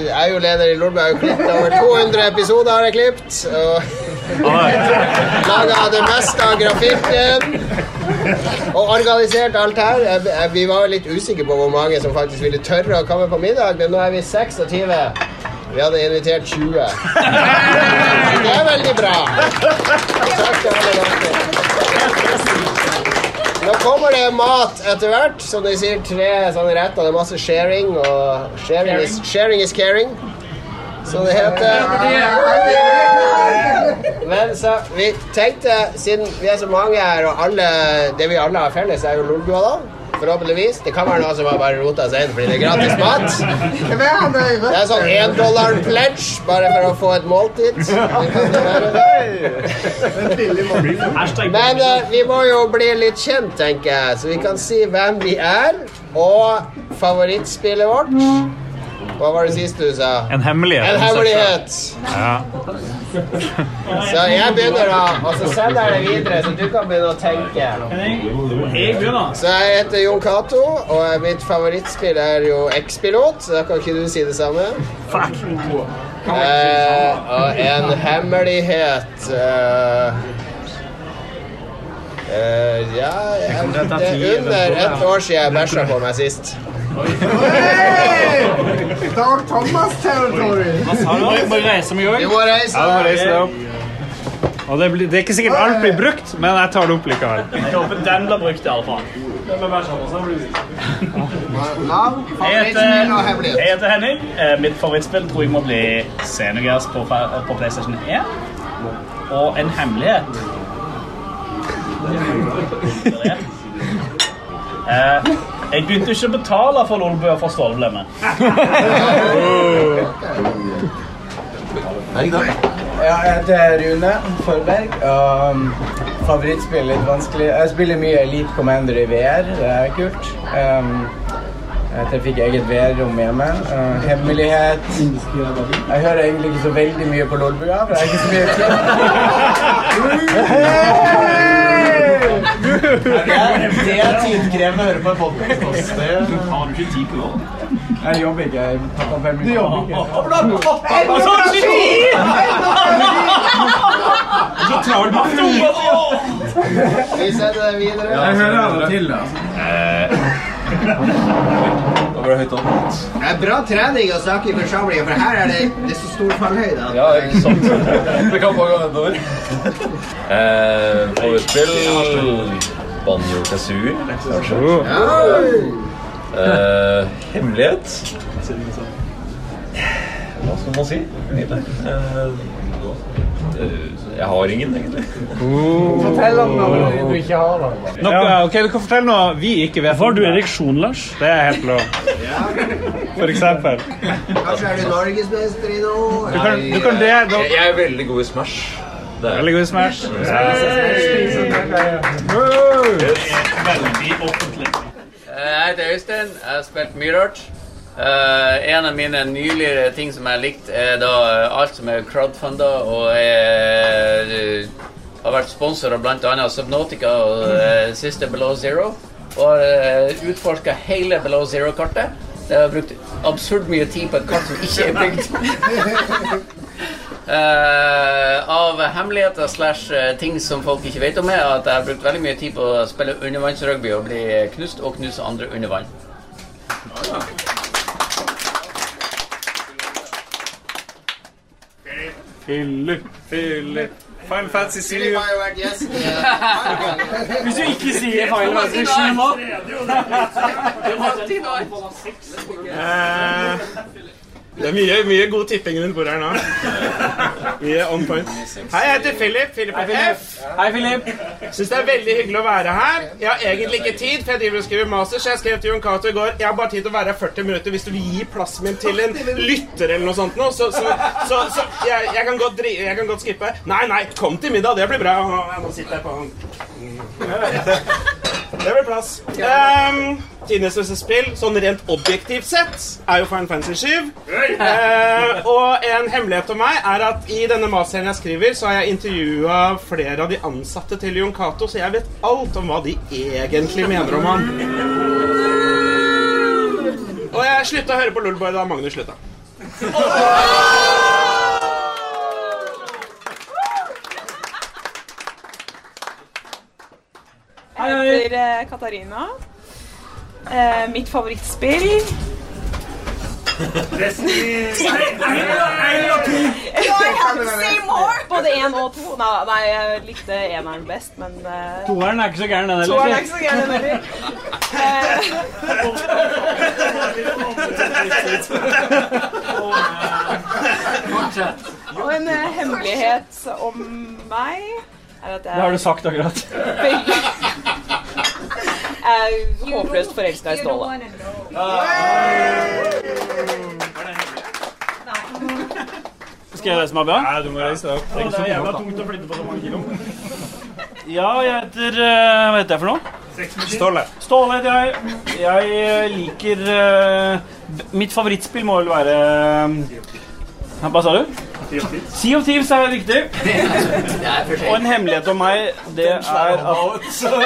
Speaker 3: jeg er jo leder i Lolbua. Jeg har klippet over 200 episoder. har jeg klippet. Og laga det meste av grafikken. Og organisert alt her. Jeg, jeg, vi var litt usikre på hvor mange som faktisk ville tørre å komme på middag, men nå er vi 26. Vi hadde invitert 20. Det er veldig bra. Nå kommer det mat etter hvert. Som de sier, tre sånne retter. Det er masse sharing, og sharing is, sharing is caring. Som det heter. Men så Vi tenkte, siden vi er så mange her, og alle, det vi alle har felles, er jo Lolbua, da Forhåpentligvis. Det kan være noen som har bare rota seg inn fordi det er gratis mat. Det er sånn én dollar pledge bare for å få et måltid. Men uh, vi må jo bli litt kjent, tenker jeg, så vi kan si hvem vi er, og favorittspillet vårt. Hva var det siste du sa?
Speaker 2: En hemmelighet.
Speaker 3: En hemmelighet. Ja. så jeg begynner, da. Og så sender jeg det videre, så du kan begynne å tenke. Jeg begynner. Så jeg heter Jon Cato, og mitt favorittspill er jo X-pilot, så da kan ikke du si det samme. Fuck. Eh, og en hemmelighet eh, Uh, ja jeg, Det er under ett år siden jeg bæsja på meg sist. Hey! Dag
Speaker 4: Thomas-territory! Vi må
Speaker 5: reise med Jørg. Vi må
Speaker 3: reise. Ja, må
Speaker 2: reise det, det, det, er ikke sikkert alt blir brukt, men jeg tar det opp likevel.
Speaker 10: Jeg
Speaker 2: håper den blir brukt, i alle iallfall.
Speaker 10: Jeg heter, jeg heter Henning. Eh, mitt favorittspill tror jeg må bli Xenogears på, på PlayStation 1. Og en hemmelighet Eh, jeg begynte ikke å betale for lolbua for stålblemmet.
Speaker 11: Hei, Ja, jeg heter Rune Forberg. Um, favorittspill litt vanskelig. Jeg spiller mye Elite Commander i VR. Det er kult. Um, jeg fikk eget VR-rom hjemme. Uh, hemmelighet Jeg hører egentlig ikke så veldig mye på Lolbua, for jeg er ikke så mye til. Det er, det tidkrevende å høre på en podkast. Har du ikke tid på det? Jeg jobber ikke. Jeg tar permisjon. Du jobber ikke. Så
Speaker 3: travel
Speaker 11: med
Speaker 3: fri! Vi sender eh, videre. Jeg hører av og til, altså. Det er bra trening å snakke i forsamlingen, for her er det, det er så stor fallhøyde. Ja, ikke sant. Det kan
Speaker 12: bare gå
Speaker 3: nedover.
Speaker 12: Eh, får vi spille Banjo Kazooie, kanskje. Uh, hemmelighet Hva skal man si? Eh, jeg har ingen, egentlig.
Speaker 2: Fortell om noe du ikke har. da ok, Du kan fortelle noe vi ikke vet. Har du ereksjon, Lars? Det er helt lov. For eksempel. Kanskje er du norgesmester i noe?
Speaker 13: Jeg er veldig god i Smash. Veldig god Smash. Veldig
Speaker 2: offentlig. Eh,
Speaker 14: jeg heter Øystein. Jeg har spilt mye rart. Uh, en av mine nyligere ting som jeg har likt, er da eh, alt som er crowdfunda og er, uh, har vært sponsor av bl.a. Subnotica og uh, siste Below Zero. Og har uh, utforska hele Below Zero-kartet. Jeg har brukt absurd mye tid på et kart som ikke er bygd. Uh, av hemmeligheter slash eh, ting som folk ikke vet om, er at jeg har brukt veldig mye tid på å spille undervannsrugby og bli knust og knuse andre under vann.
Speaker 2: Philip, Philip Final Fantasy 7. Yes. Hvis du ikke
Speaker 15: sier
Speaker 2: Final Fantasy 7 nå
Speaker 15: Det var 10 år! Det er mye, mye god tipping rundt bordet her nå. Mye on point.
Speaker 16: Hei, jeg heter Philip. Philip og F. Hei, Philip. Syns det er veldig hyggelig å være her. Jeg har egentlig ikke tid, for jeg driver og skriver master, så jeg skrev til Jon Cato i går Jeg har bare tid til å være her 40 minutter hvis du vil gi plassen min til en lytter eller noe sånt nå. Så, så, så, så jeg, jeg, kan godt, jeg kan godt skippe. Nei, nei, kom til middag. Det blir bra. Jeg må sitte her på det blir plass. Um, ehm, Tidenes største spill, sånn rent objektivt sett, er jo Final Fantasy 7. Uh, ehm, og en hemmelighet om meg er at i denne masteren jeg skriver, så har jeg intervjua flere av de ansatte til Jon Cato, så jeg vet alt om hva de egentlig mener om han. Og jeg slutta å høre på Lolboy da Magnus slutta. Oh!
Speaker 17: Jeg heter eh, Katarina. Eh, mitt favorittspill Både én og to. Nei, nei, jeg likte eneren best, men uh,
Speaker 2: Toeren er ikke så gæren,
Speaker 17: den heller. Toeren er ikke så gæren, den heller. Eh. og en uh, hemmelighet om meg
Speaker 2: det har du sagt akkurat.
Speaker 17: jeg er håpløst forelska i Ståle.
Speaker 18: Skal jeg reise meg opp, ja? Nei, du må
Speaker 19: reise deg opp. Det er jævla tungt å flytte på så mange kilo.
Speaker 18: Ja, jeg heter eh, Hva heter jeg for noe?
Speaker 19: Ståle.
Speaker 18: Ståle heter jeg. Jeg eh, liker eh, Mitt favorittspill må vel være hva sa du? Si of Thieves er riktig. Og en hemmelighet om meg, det er at altså.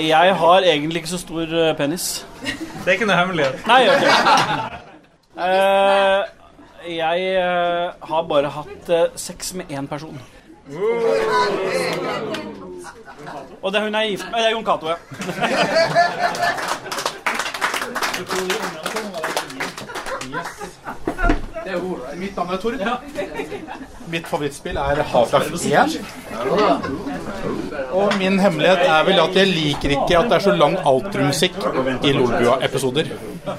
Speaker 18: jeg har egentlig ikke så stor eh, penis.
Speaker 19: Det er ikke noe hemmelighet.
Speaker 18: Nei, ok. Uh, jeg uh, har bare hatt uh, sex med én person. Og det er hun jeg er gift med. Det er Jon Cato, ja.
Speaker 20: Det er ålreit. Mitt navn er Tord. Mitt favorittspill er Half-Life 1. Og min hemmelighet er vel at jeg liker ikke at det er så lang Altru-musikk i Lolbua-episoder. Oi, oi,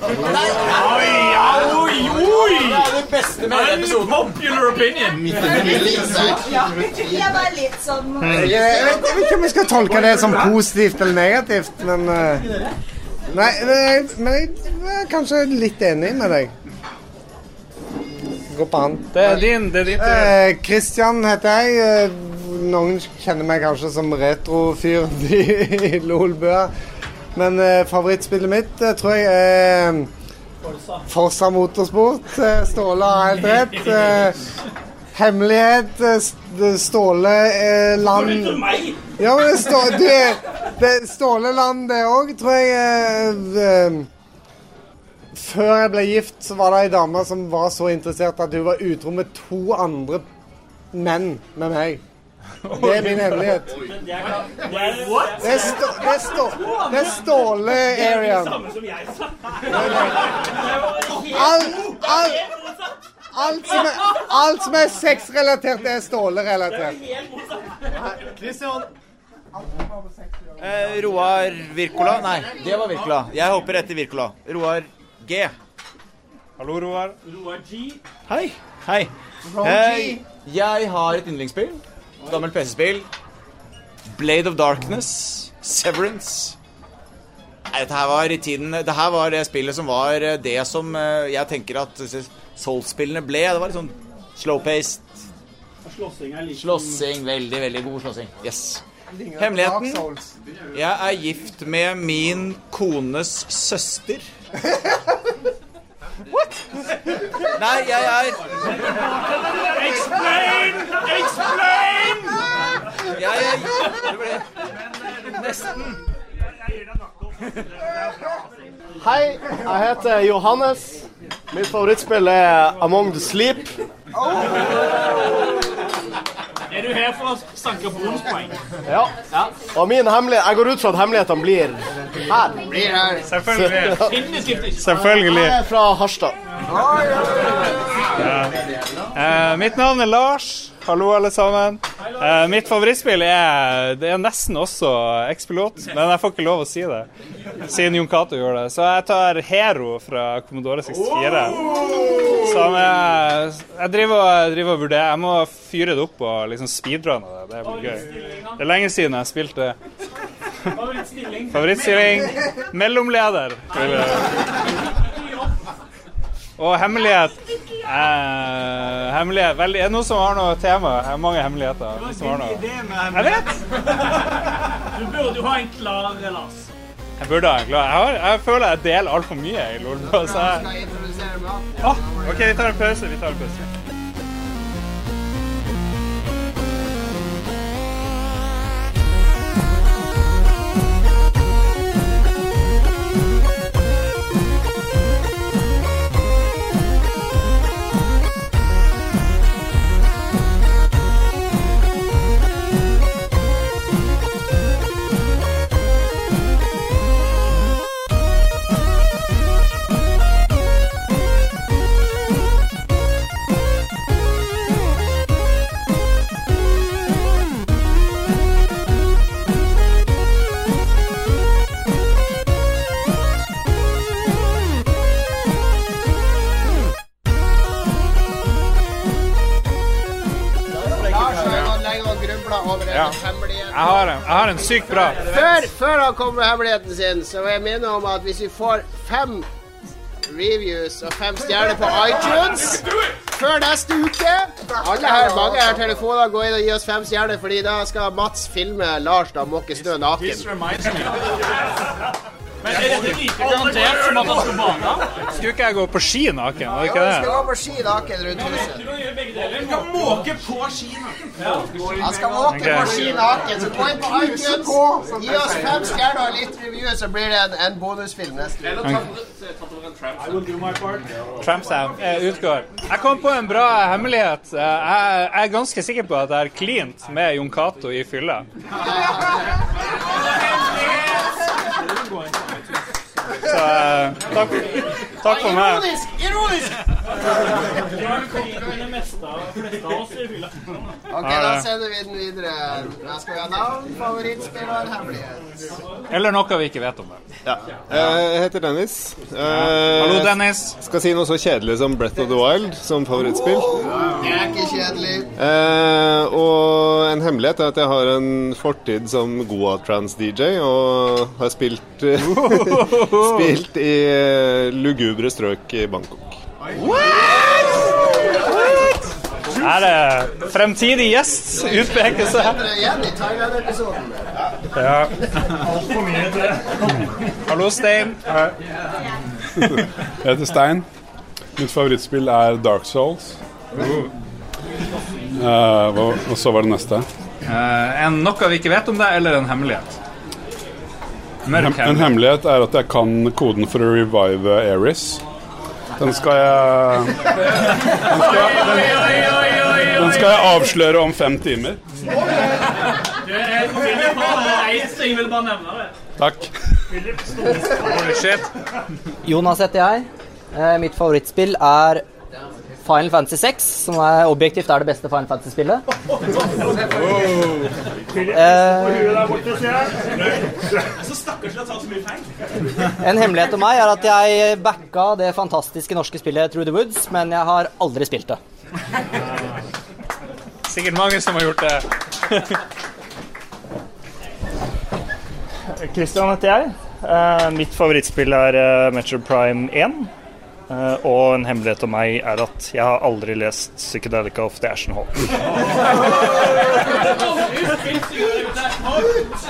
Speaker 20: oi! Det er det beste med denne episoden.
Speaker 3: Popular opinion. Jeg var litt sånn hmm. Jeg vet ikke om jeg skal tolke det som positivt eller negativt, men eh, Nei, men jeg er kanskje litt enig med deg går på han. Det er din, det er ditt. Eh, Christian heter jeg. Eh, noen kjenner meg kanskje som retrofyr i Lolbua. Men eh, favorittspillet mitt eh, tror jeg er Forsa Motorsport. Eh, Ståle har helt rett. Eh, hemmelighet Ståle Land ja, men Ståle, du, det, Ståle Land, det òg, tror jeg før jeg ble gift, så var det ei dame som var så interessert at hun var utro med to andre menn med meg. Det er min hemmelighet. Det er, stå, det er, stå, det er Ståle-areaen. Alt, alt, som er, alt som er sexrelatert, er Ståle-relatert.
Speaker 16: Eh, Roar Virkola? Nei, det var Virkola. Jeg hopper etter Virkola. Roar G. Hallo, Roar. Roar G. Hei. Hei. Hey. Jeg har et yndlingsspill. Gammelt PC-spill. Blade of Darkness. Severance. Nei, dette her var i tiden Det her var det spillet som var eh, det som eh, jeg tenker at Soul-spillene ble. Det var litt sånn slow-paced. Slåssing er litt Slåssing. Veldig, veldig god slåssing. Yes. Hemmeligheten. Jeg er gift med min kones søster. What?! Nei, jeg er Explain! Explain! Jeg er Det ble
Speaker 21: nesten. Hei, jeg heter Johannes. Mitt favorittspill er Among the Sleep. Oh.
Speaker 19: Er du her for å sanke bonuspoeng? Ja.
Speaker 21: ja. Og min hemmelighet Jeg går ut fra at hemmelighetene blir her. Blir her. Selvfølgelig. Selvfølgelig. Jeg er fra Harstad.
Speaker 22: Ja. Uh, mitt navn er Lars. Hallo, alle sammen. Eh, mitt favorittspill er Det er nesten også X-pilot, men jeg får ikke lov å si det siden Jon Cato gjorde det. Så jeg tar Hero fra Commodore 64. Som jeg, jeg driver, driver og vurderer. Jeg må fyre det opp og liksom speedrunne det. Det blir gøy. Det er lenge siden jeg har spilt det. Favorittstilling? Favorittstilling mellomleder. Vil og hemmelighet eh, Hemmelighet Veldig, Er det noen som har noe tema? Jeg har mange hemmeligheter. Det var en idé med hemmelighet. Jeg vet! du burde jo ha en klar Lars. Jeg burde ha en klar. Jeg, har, jeg føler jeg deler altfor mye i LOL. Så jeg...
Speaker 2: Ah, OK, vi tar en pause. Vi tar en pause. over ja. hemmeligheten. Jeg har, en, jeg har en sykt bra.
Speaker 3: Før, før, han kommer med hemmeligheten sin, så vil jeg minne om at hvis vi får fem reviews og fem stjerner på iTunes før neste uke alle her, Mange her telefoner gå inn og gi oss fem stjerner, Fordi da skal Mats filme Lars da måke snø naken. Men er dette
Speaker 22: like garantert som at han skal bade? Skulle ikke jeg gå på ski naken? Var ikke skal
Speaker 3: gå på
Speaker 22: ski naken rundt huset. Du kan gjøre begge deler. Du kan
Speaker 3: måke på ski naken. Han skal måke på ski naken. Så gå inn på iTunes, gi oss fem stjerner og litt review, så blir det en, bonusfilm
Speaker 22: neste uke. Trampsound eh, utgår. Jeg kom på en bra hemmelighet. Eh, jeg, er ganske sikker på at jeg er cleant med Jon Cato i fylla.
Speaker 3: só. Toco... Takk for meg. Ironisk! Ironisk! ok, da sender vi den videre. Da skal vi ha navn, favorittspill og en hemmelighet.
Speaker 22: Eller noe vi ikke vet om. det
Speaker 23: ja. Eh, jeg heter Dennis.
Speaker 22: Hallo, eh, Dennis.
Speaker 23: Skal si noe så kjedelig som Breath of the Wild som favorittspill. Det er ikke kjedelig. Eh, og en hemmelighet er at jeg har en fortid som trans dj og har spilt, spilt i lugubre salubre strøk i Bangkok. What? What?
Speaker 22: Er det fremtidig gjest utpekelse? Ja. Hallo, Stein.
Speaker 24: Jeg heter Stein. Mitt favorittspill er Dark Souls. Uh, eh, og så var det neste.
Speaker 22: Uh, en noe vi ikke vet om deg, eller en hemmelighet?
Speaker 24: En hemmelighet er at jeg kan koden for å revive Eris. Den skal jeg Den skal den, den skal jeg avsløre om fem timer. Takk.
Speaker 25: Jonas heter jeg. Eh, mitt favorittspill er Final Fantasy 6, som er objektivt er det beste Final Fantasy-spillet. Eh, en hemmelighet om meg er at jeg backa det fantastiske norske spillet Through the Woods, men jeg har aldri spilt det.
Speaker 22: Sikkert mange som har gjort det.
Speaker 26: Christian heter jeg. Eh, mitt favorittspill er eh, Metro Prime 1. Eh, og en hemmelighet om meg er at jeg har aldri lest 'Psychedelica of the Ashen Hall'.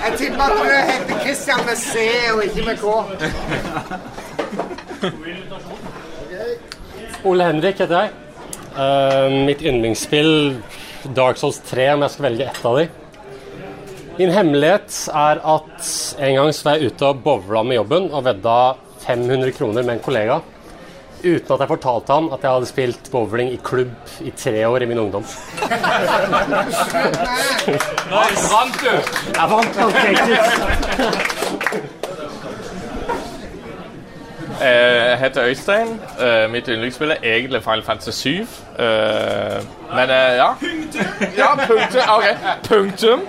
Speaker 26: jeg tipper at du heter Christian
Speaker 27: med C og ikke med K. Ole Henrik heter jeg. Uh, mitt yndlingsspill Dark Souls 3, om jeg skal velge ett av de. Min hemmelighet er at en gang så var jeg ute og bowla med jobben og vedda 500 kroner med en kollega uten at jeg fortalte han at jeg hadde spilt bowling i klubb i tre år i min ungdom. Nå Vant du?
Speaker 28: Jeg
Speaker 27: vant
Speaker 28: alt eh, Jeg heter Øystein. Eh, mitt yndlingsspill er egentlig Final Fantasy 7. Eh, men ja. ja punktum. Okay. Punktum.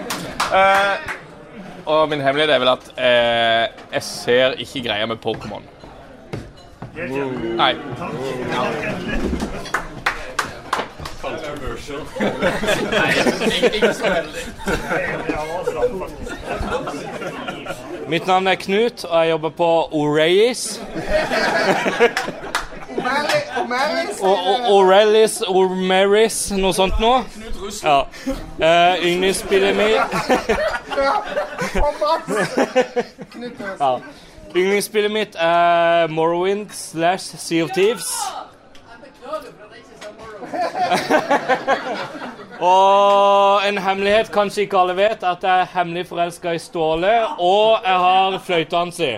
Speaker 28: og min hemmelighet er vel at jeg ser ikke greia med Pokémon. Nei.
Speaker 29: Mitt navn er Knut, og jeg jobber på O'Reilly's. O'Reilly's, O'Merris, noe sånt noe. Ja. Uh, Yndlingsspillet mitt ja. Yndlingsspillet mitt er Morrowind slash Sea of Thieves. og en hemmelighet kanskje ikke alle vet, at jeg er hemmelig forelska i Ståle, og jeg har fløyta hans i.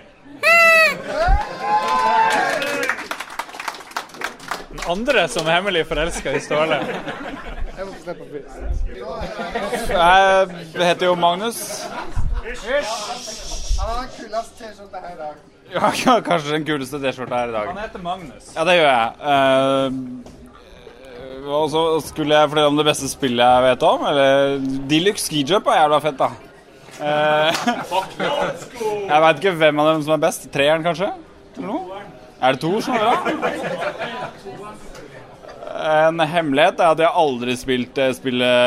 Speaker 22: Den andre som er hemmelig forelska i Ståle.
Speaker 30: Jeg heter jo Magnus. Hysj! Han har den kuleste T-skjorta her i dag. Ja, kanskje den kuleste T-skjorta her i dag. Han heter Magnus. Ja, det gjør jeg. Uh, og så skulle jeg fortelle om det beste spillet jeg vet om. Eller Deluxe skijump er jævla fett, da. Uh, jeg veit ikke hvem av dem som er best. Treeren, kanskje? Er det to som er bra? En hemmelighet er at jeg aldri spilt spillet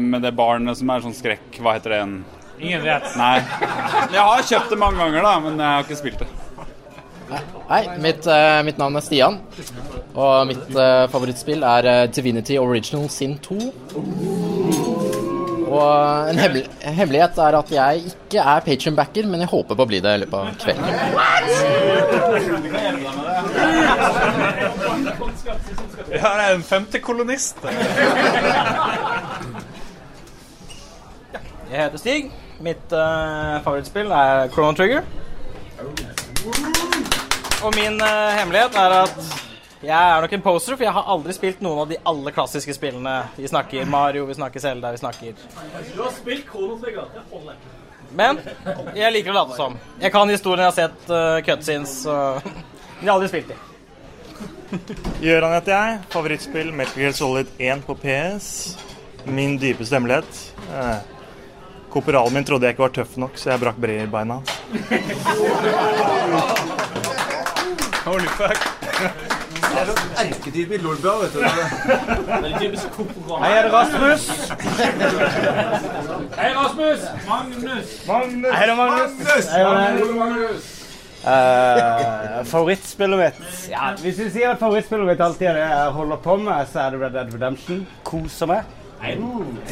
Speaker 30: med det barnet som er sånn skrekk... Hva heter det igjen?
Speaker 22: Ingen vet. Nei.
Speaker 30: Jeg har kjøpt det mange ganger, da, men jeg har ikke spilt det.
Speaker 25: Hei, mitt, eh, mitt navn er Stian, og mitt eh, favorittspill er eh, Divinity Original Sin 2. Og en hemmel hemmelighet er at jeg ikke er patronbacker, men jeg håper på å bli det i løpet av kvelden.
Speaker 22: Ja, det er en femtekolonist.
Speaker 31: Jeg heter Stig. Mitt uh, favorittspill er Chrono Trigger. Og min uh, hemmelighet er at jeg er nok en poser, for jeg har aldri spilt noen av de alle klassiske spillene. Vi snakker Mario, vi snakker Selda, vi snakker Du har spilt Chrono Trigger. Men jeg liker å late som. Jeg kan historien, jeg har sett uh, cutscenes, uh, men jeg har aldri spilt dem.
Speaker 32: Gøran heter jeg. Favorittspill Metal Gear Solid 1 på PS. Min dype stemmelighet Uh. Korporalen min trodde jeg ikke var tøff nok, så jeg brakk breibeina hans. Holy
Speaker 33: fuck. Det er sånn erketype i Lolbua, vet du. Veldig typisk Hei, er det Rasmus?
Speaker 34: Hei, Rasmus. Magnus. Magnus.
Speaker 33: Hei, det er Magnus. Hei, Magnus. Uh, favorittspillet mitt ja, Hvis du sier at favorittspillet mitt alltid er det jeg holder på med, så er det Red Dead Redemption. Koser meg.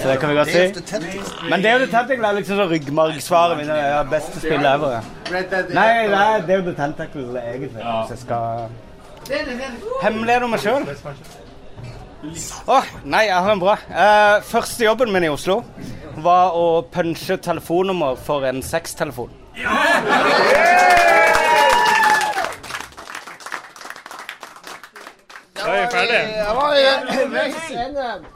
Speaker 33: Så det kan vi godt si. Men Day of the Tentacle er liksom sånn ryggmargsvaret mitt. Ja, beste spillet ever. Nei, nei, det er jo The Tentacle egentlig. Hvis jeg skal Hemmelighet om meg sjøl. Å, oh, nei, jeg har en bra. Uh, første jobben min i Oslo var å punche telefonnummer for en sextelefon. Ja! Da er vi ferdige.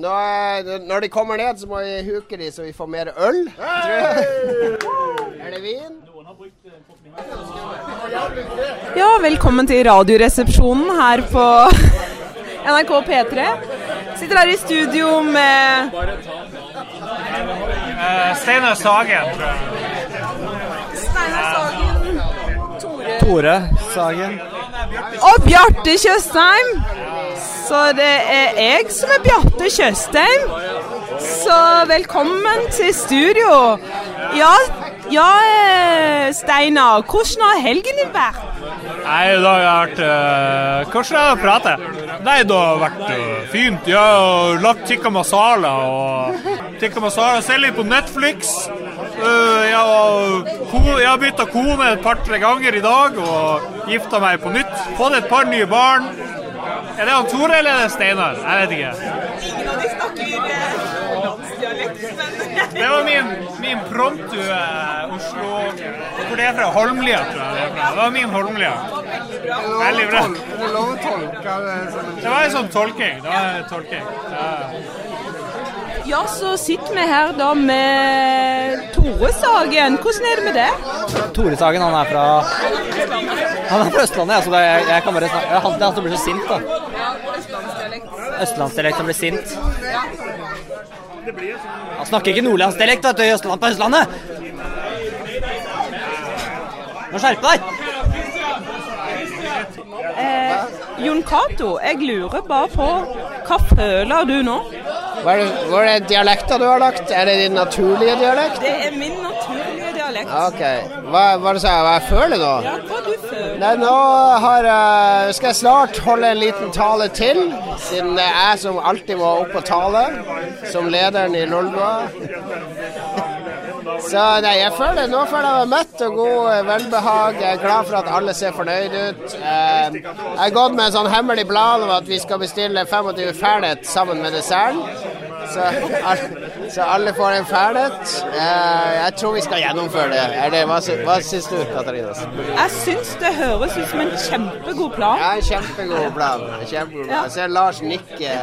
Speaker 33: Når, de kommer ned, så må vi huke de så vi får mer øl. Er det vin. Eh,
Speaker 34: ja, velkommen til Radioresepsjonen her på NRK P3. Sitter her i studio med
Speaker 35: uh, Steinar Sagen, tror
Speaker 36: Steinar Sagen. Tore. Tore Sagen.
Speaker 34: Og Bjarte Tjøstheim. Så det er jeg som er Bjarte Tjøstheim. Så velkommen til studio. Ja, ja eh, Steinar. Hvordan har helgen din vært?
Speaker 35: Nei, det har vært uh, Hvordan har jeg prata? Nei, det har vært uh, fint. Jeg har lagt tikka masala og tikka masala. Ser litt på Netflix. Uh, jeg, har, jeg har bytta kone et par-tre ganger i dag og gifta meg på nytt. Fått et par nye barn. Er det han Tore eller er det Steinar? Jeg vet ikke. Ingen av de snakker eh, landsdialekt, men Det var min, min promptu eh, Oslo Hvor er det fra? Holmlia, tror jeg det er fra. Det var min Holmlia. veldig bra. Veldig bra. Hun lover det Det var en sånn tolking. Det var tolking. Ja.
Speaker 34: Ja, så sitter vi her da med Tore Sagen. Hvordan er det med det?
Speaker 31: Tore Sagen han er fra Han er fra Østlandet, ja, så det, jeg, jeg, kan bare snakke Det er han som blir så sint, da. Ja, Østlandsdialekt. Østlandsdialekt som blir sint. Han snakker ikke nordlandsdialekt vet du, i Østland på Østlandet. Nå skjerpe deg.
Speaker 34: Eh, Jon Cato, jeg lurer bare på hva føler du nå?
Speaker 33: Hva er, det, hva er det dialekter du har lagt? Er det din naturlige dialekt?
Speaker 34: Det er min naturlige dialekt. Ok. Hva,
Speaker 33: hva du sa hva jeg føler nå? Ja, hva du føler? Nei, nå har, skal jeg snart holde en liten tale til, siden det er jeg som alltid må opp og tale, som lederen i Lolbua. Så nei, jeg føler nå føler jeg meg mett og god eh, velbehag. Jeg er glad for at alle ser fornøyd ut. Eh, jeg har gått med en sånn hemmelig plan om at vi skal bestille 25 fernet sammen med desserten. Så, så, alle får en fernet. Eh, jeg tror vi skal gjennomføre det. Eller hva, hva syns du, Katarina?
Speaker 34: Jeg syns det høres ut som en kjempegod plan.
Speaker 33: Ja, en kjempegod plan. Kjempegod plan. Jeg ser Lars nikke,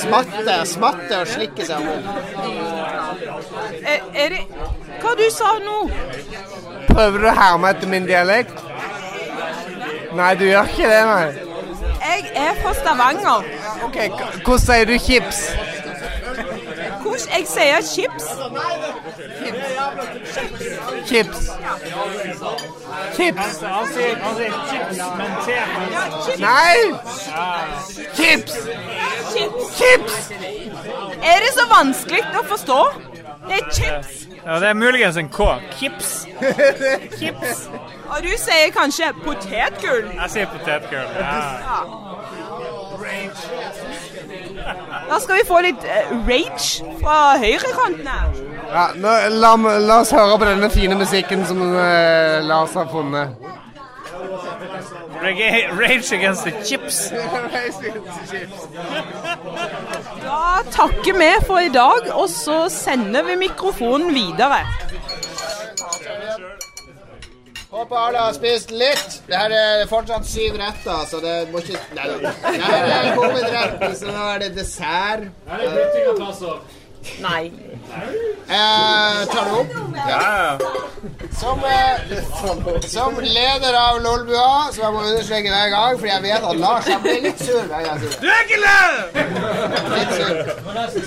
Speaker 33: smatte, smatte og slikke sammen.
Speaker 34: Eh, er, det Hva du sa nå?
Speaker 33: Prøver du å herme etter min dialekt? Nei, du gjør ikke det, nei.
Speaker 34: Jeg er fra Stavanger.
Speaker 33: Ok,
Speaker 34: Hvordan
Speaker 33: sier du chips?
Speaker 34: Hvordan jeg sier
Speaker 33: chips? Chips. Chips. Chips. Han sier chips, men T Nei! Chips. Chips.
Speaker 34: Chips. Er det så vanskelig å forstå? Det er chips!
Speaker 35: Ja, det er muligens en K. Kips.
Speaker 34: Kips. Og du sier kanskje potetgull? Jeg sier potetgull, ja. ja. Da skal vi få litt eh, rage fra høyrekanten her.
Speaker 33: Ja, nå, la, la, oss høre på denne fine musikken som eh, Lars har funnet.
Speaker 35: Rage against the chips. Rage against the chips.
Speaker 34: Da takker vi for i dag, og så sender vi mikrofonen videre.
Speaker 33: Håper alle har spist litt. Det her er fortsatt syv retter, så det må ikke Nei da. Her er hovedretten, så nå er det dessert. Her er bytting av plasser.
Speaker 34: Nei. Eh,
Speaker 33: tar du opp? Ja, ja. Som, eh, som leder av Lolbua, som jeg må understreke hver gang, for jeg vet at Lars han blir litt sur Du er ikke lei!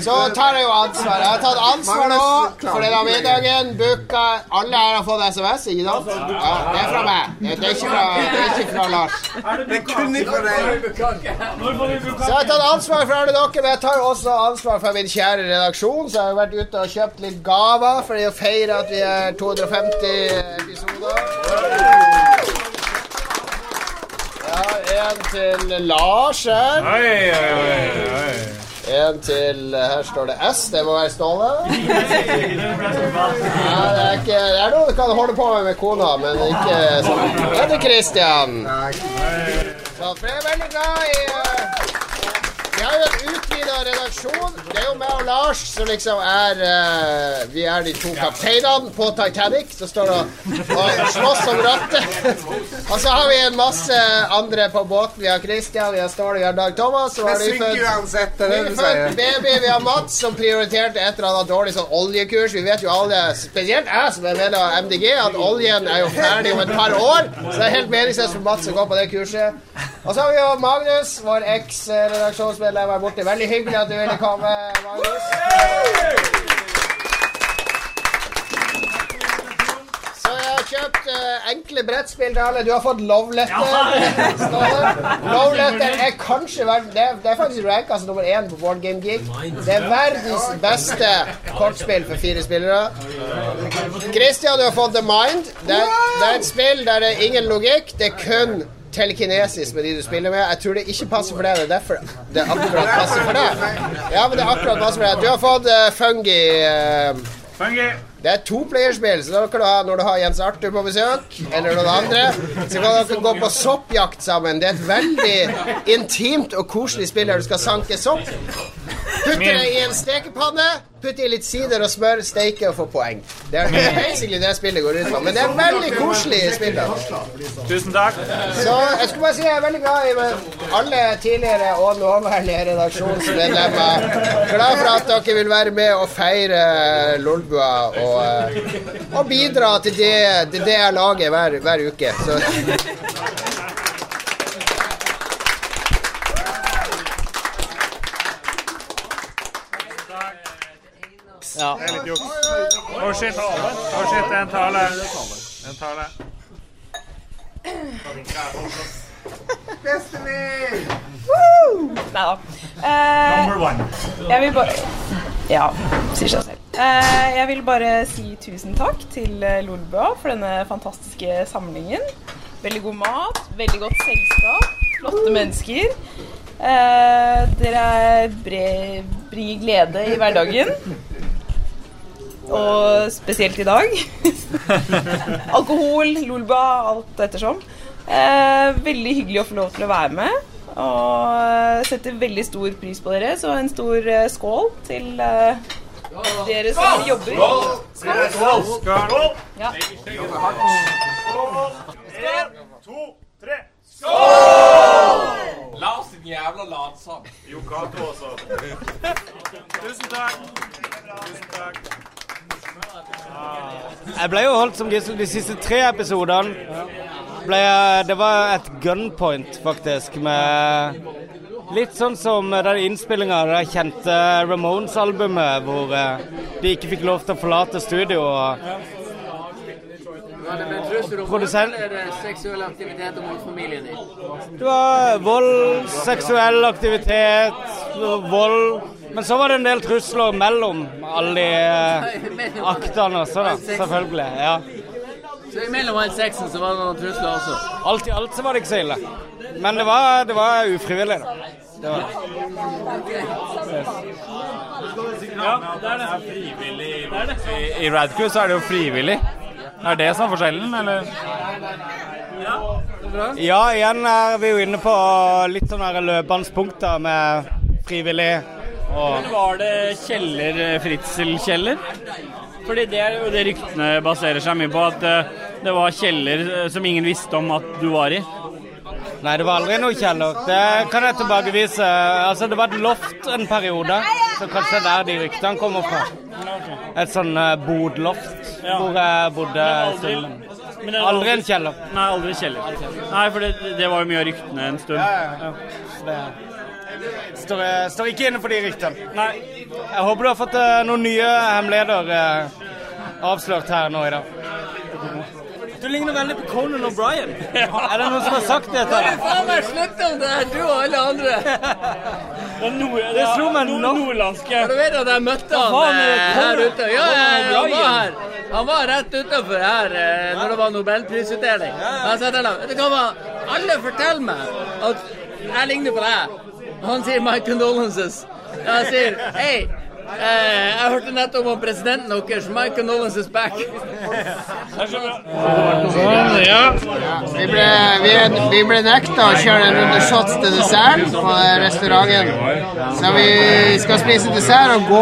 Speaker 33: Så tar jeg jo ansvaret. Jeg har tatt ansvar nå for denne middagen. Booka Alle her har fått SMS, ikke sant? Ja, det er fra meg. Det er ikke fra, det er ikke fra Lars. Det er Så jeg har tatt ansvar for alle dere, men jeg tar også ansvar for min kjære redaksjon, så jeg har vært ute og kjøpt litt gaver for å feire at vi er 250 episoder. Ja, en til Lars her. Hei, hei, hei. En til Her står det S. Det må være Ståle. Ja, det er er noe du kan holde på med med kona, men ikke sånn. Det er det Christian. Så Fred er veldig glad i Vi har jo et utvida redaksjon. Det er jo meg og Lars som liksom er uh, Vi er de to kapteinene på Titanic som står og, og slåss om rattet. og så har vi en masse andre på båten. Vi har Christian, vi har Ståle, vi har Dag Thomas. Og har vi født, født baby. Vi har Mats som prioriterte et eller annet dårlig sånn oljekurs. Vi vet jo alle, spesielt jeg som er medlem av MDG, at oljen er jo ferdig om et par år. Så det er helt meningsløst for Mats å gå på det kurset. Og så har vi jo Magnus, vår eks-redaksjonsmedlem, er borte. Marte. Veldig hyggelig at du ville komme, Magnus. Så jeg har kjøpt uh, enkle brettspill til alle. Du har fått Love Letter Love Letter er kanskje verden det, det er faktisk ranka som nummer én på Board Game Geek. Det er verdens beste kortspill for fire spillere. Christian, du har fått The Mind. Det, det er et spill der det er ingen logikk. Det er kun telekinesisk med de du spiller med. Jeg tror det ikke passer for deg. Det er derfor det akkurat passer for deg. Ja, men det er akkurat passer for deg. Du har fått uh, Fungi. Uh, fungi. Det er to playerspill, så da kan du ha, når du har Jens Arthur på besøk, eller noen andre, så kan dere gå på soppjakt sammen. Det er et veldig intimt og koselig spill der du skal sanke sopp. Putte det i en stekepanne. Putt i litt sider og smør, steike og få poeng. Det er mm. basically det spillet går ut på. Men det er veldig koselig spill.
Speaker 35: Tusen takk.
Speaker 33: Så jeg skulle bare si jeg er veldig glad i alle tidligere og nåværende redaksjonsmedlemmer. Glad for at dere vil være med og feire Lolbua og, eh, og bidra til det, til det jeg lager hver, hver uke. Så Ja. Det er litt juks. Å, shit. Oh,
Speaker 34: shit, en tale. En tale. Destiny! Nei da. Number Jeg vil bare Ja, sier seg selv. Eh, jeg vil bare si tusen takk til eh, Lolbua for denne fantastiske samlingen. Veldig god mat, veldig godt selskap, flotte mennesker. Eh, dere bringer glede i hverdagen. Og spesielt i dag. Alkohol, Lolba, alt ettersom. Eh, veldig hyggelig å få lov til å være med. Og setter veldig stor pris på dere, så en stor eh, skål til eh, dere som skål! jobber. Skål! Skål! Skål! Ja. En,
Speaker 33: to, tre. Skål! La oss din jævla latsabb. Jo, Cato også. Tusen takk.
Speaker 37: Tusen takk. Jeg ble jo holdt som gissel de siste tre episodene. det var et gunpoint, faktisk, med Litt sånn som den innspillinga av det kjente Ramones-albumet, hvor eh, de ikke fikk lov til å forlate studio. Var Det var vold, seksuell aktivitet, vold men så var det en del trusler mellom alle de eh, aktene også, da. Selvfølgelig. ja.
Speaker 33: Så imellom all sexen så var det noen trusler også?
Speaker 37: Alt
Speaker 33: i
Speaker 37: alt så var det ikke så ille. Men det var, det var ufrivillig, da. Det var det. Ja, det er det. Frivillig i, i Radcrew så er det jo frivillig. Er det som er forskjellen, eller? Ja, igjen er vi jo inne på litt sånne løpende punkter med frivillig
Speaker 22: men var det Kjeller eh, fritselkjeller? Fordi det er jo det ryktene baserer seg mye på, at eh, det var kjeller eh, som ingen visste om at du var i.
Speaker 37: Nei, det var aldri noe kjeller. Det kan jeg tilbakevise. Altså, det var et loft en periode, så kanskje det er der de ryktene kommer fra. Et sånn bodloft ja. hvor jeg bodde en Aldri, aldri en kjeller.
Speaker 22: Nei, aldri kjeller. Nei, for det, det var jo mye av ryktene en stund. Ja, ja. ja.
Speaker 37: Står, eh, står ikke inne for de ryktene. Nei. Jeg håper du har fått uh, noen nye hemmeligheter uh, avslørt her nå i dag.
Speaker 33: Du ligner veldig på Conan O'Brien. Ja. Er det noen som har sagt det til deg? Faen meg slutt om det, du og alle andre. Det, nord, det, det slo meg nord nordlandske Du vet at jeg møtte han, her ute. Ja, jeg, han var her. Han var rett utafor her når det var nobelprisutdeling. Jeg sa til ham alle forteller meg at jeg ligner på deg. One day Mike condolences. That's Hey, Eh, jeg hørte nettopp om presidenten deres. My condolence is back. Sånn, ja. Vi ble, vi, vi ble nekta å kjøre en runde shots til dessert på restauranten. Så vi skal spise dessert og gå.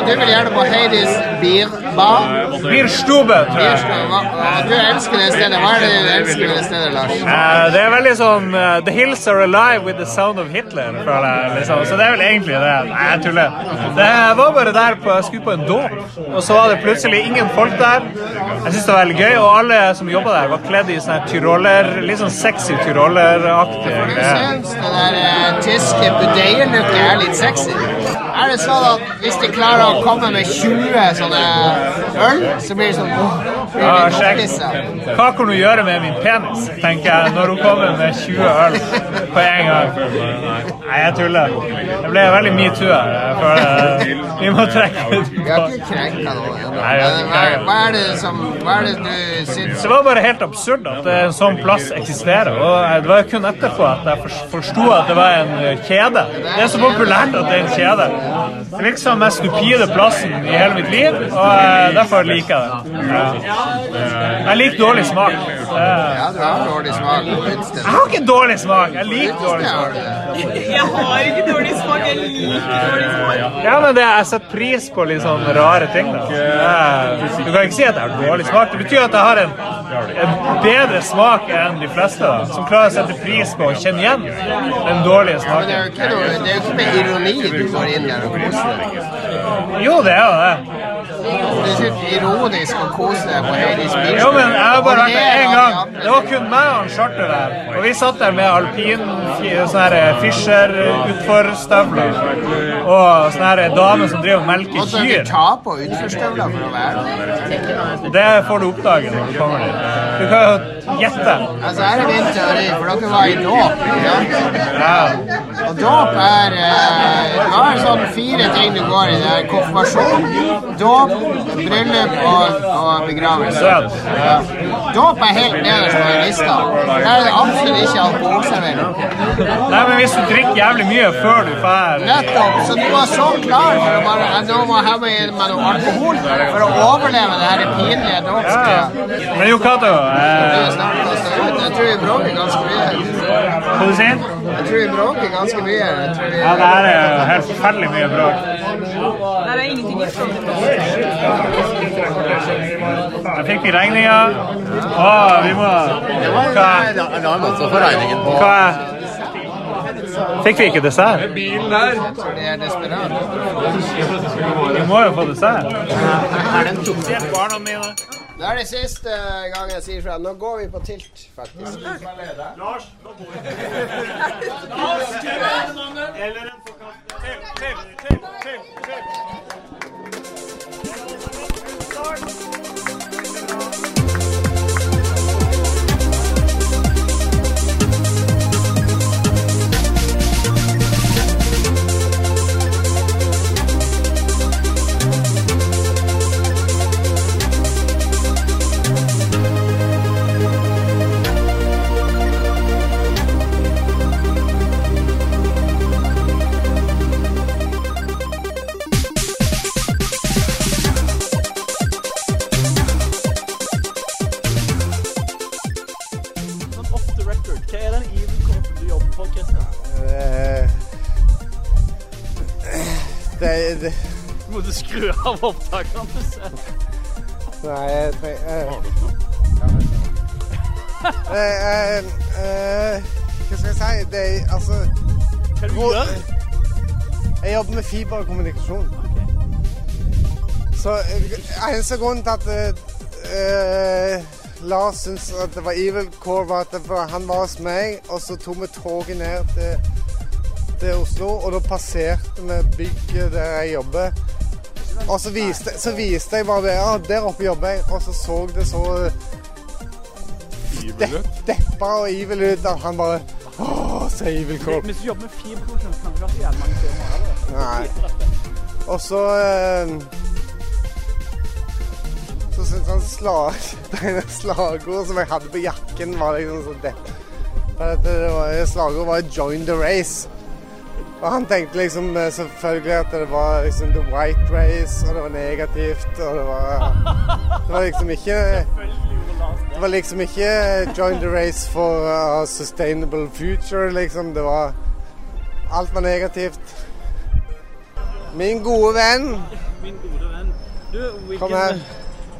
Speaker 33: Og du vil gjerne på Heidis bierbar.
Speaker 37: Bierstube.
Speaker 33: Du elsker det stedet. Hva er det du elsker med det stedet, Lars? Uh,
Speaker 37: det er veldig sånn uh, The hills are alive with the sound of Hitler, føler jeg. Liksom. Så det er vel egentlig det. Nei, jeg tuller. Det er var bare der på, jeg skulle på en dåp, og så var det plutselig ingen folk der. Jeg syns det var veldig gøy, og alle som jobba der, var kledd i sånne tyroller, litt sånn sexy tyroleraktig. Ja, jeg
Speaker 33: syns den der eh, tyske budeierlooken er litt sexy. Er det sånn at hvis de klarer å komme med 20 sånne øl, så blir det sånn ja,
Speaker 37: sjekk. Hva kan hun gjøre med min penis, tenker jeg, når hun kommer med 20 øl på en gang. Nei, jeg tuller. Det ble veldig metoo
Speaker 33: her.
Speaker 37: Jeg føler
Speaker 33: vi må trekke
Speaker 37: ut. Vi har ikke eh, krenka noen.
Speaker 33: Hva det
Speaker 37: Hva er det du syns? Det var bare helt absurd at en sånn plass eksisterer. Og eh, det var kun etterpå at jeg forsto at det var en eh, kjede. Det er så populært at det er en kjede. Det er liksom den mest stupide plassen i hele mitt liv, og derfor liker jeg det. Jeg liker dårlig smak. Ja, du har dårlig smak. Jeg har ikke dårlig smak. Jeg
Speaker 34: liker dårlig smak. Jeg har ikke dårlig smak. Jeg liker dårlig smak.
Speaker 37: Ja, men det, jeg
Speaker 34: setter pris
Speaker 37: på
Speaker 34: litt
Speaker 37: sånn rare ting. da. Du kan ikke si at jeg har dårlig smak. Det betyr at jeg har en, en bedre smak enn de fleste. da, Som klarer å sette pris på å kjenne igjen den dårlige smaken. Ja, det er jo ikke, ikke med ironi du går inn der og koser deg. Jo, det er jo det. Det er ikke
Speaker 33: ironisk å kose deg på Heidis Beach. Jo, men
Speaker 37: jeg har bare vært der én gang. Det var kun meg og han Charter der. Og vi satt der med alpin sånne eh, Fischer-utforstøvler. Og sånne eh, damer som driver og melker kyr. og så Måtte dere ta på utforstøvler for å være der? Det får du oppdage når du
Speaker 33: kommer
Speaker 37: dit.
Speaker 33: Du
Speaker 37: kan jo
Speaker 33: gjette. Altså, her er min teori, for dere var i dåp. Ja. Og dåp er, eh, er sånn fire ting du går i. Det er konfirmasjon, dåp Bryllup og, og begravelse. Ja. Dåp er helt nederst på lista. Der er det absolutt ikke alkoholservering.
Speaker 37: Nei, men hvis du drikker jævlig mye før du
Speaker 33: drar Nettopp. Så du var så klar for å bare Nå må jeg ha med meg noe alkohol for å overleve det her pinlige
Speaker 37: dåpsgreia. Men Jokato eh, tror vi bråker
Speaker 33: ganske mye. Hva
Speaker 37: du sier
Speaker 33: Jeg tror vi bråker ganske mye. Jeg tror vi... Ja,
Speaker 37: det her
Speaker 33: er
Speaker 37: jo helt
Speaker 33: forferdelig
Speaker 37: mye bråk. det er ingenting i front. Da fikk vi regninga. Å, vi må Hva Hva er Fikk vi ikke dessert? Bilen der. Vi må jo få dessert.
Speaker 33: Er
Speaker 37: det en toffe?
Speaker 33: Barna mine. Nå er det siste gang jeg sier fra. Nå går vi på tilt, faktisk. Lars, nå går vi. Lars, Eller en såkalt Tim, Tim, Tim. tim.
Speaker 31: av opptakene. Nei, jeg trenger eh. eh, eh,
Speaker 37: Hva skal jeg si? Det er altså Hva du gjør Jeg jobber med fiberkommunikasjon og Så eneste grunnen til at uh, Lars syntes at det var Evil Core, var at var, han var hos meg, og så tok vi toget ned til, til Oslo, og da passerte vi bygget der jeg jobber. Og så viste, så viste jeg bare ja, Der oppe jobber jeg, og så så det så de, deppa og evil ut at han bare Åh, så evil cop.
Speaker 31: Hvis du jobber med fire produksjoner, kan du ikke ha så jævlig mange
Speaker 37: firmaer. Og så ehm, Så syns han slag, det slagordet som jeg hadde på jakken, var liksom så sånn depp. Det var, slagordet var 'join the race'. Og han tenkte liksom eh, selvfølgelig at det var liksom the white race, og det var negativt, og det var Det var liksom ikke Det var liksom ikke join the race for a uh, sustainable future, liksom. Det var Alt var negativt. Min gode venn.
Speaker 31: Min gode venn. Du, hvilken, Kom her.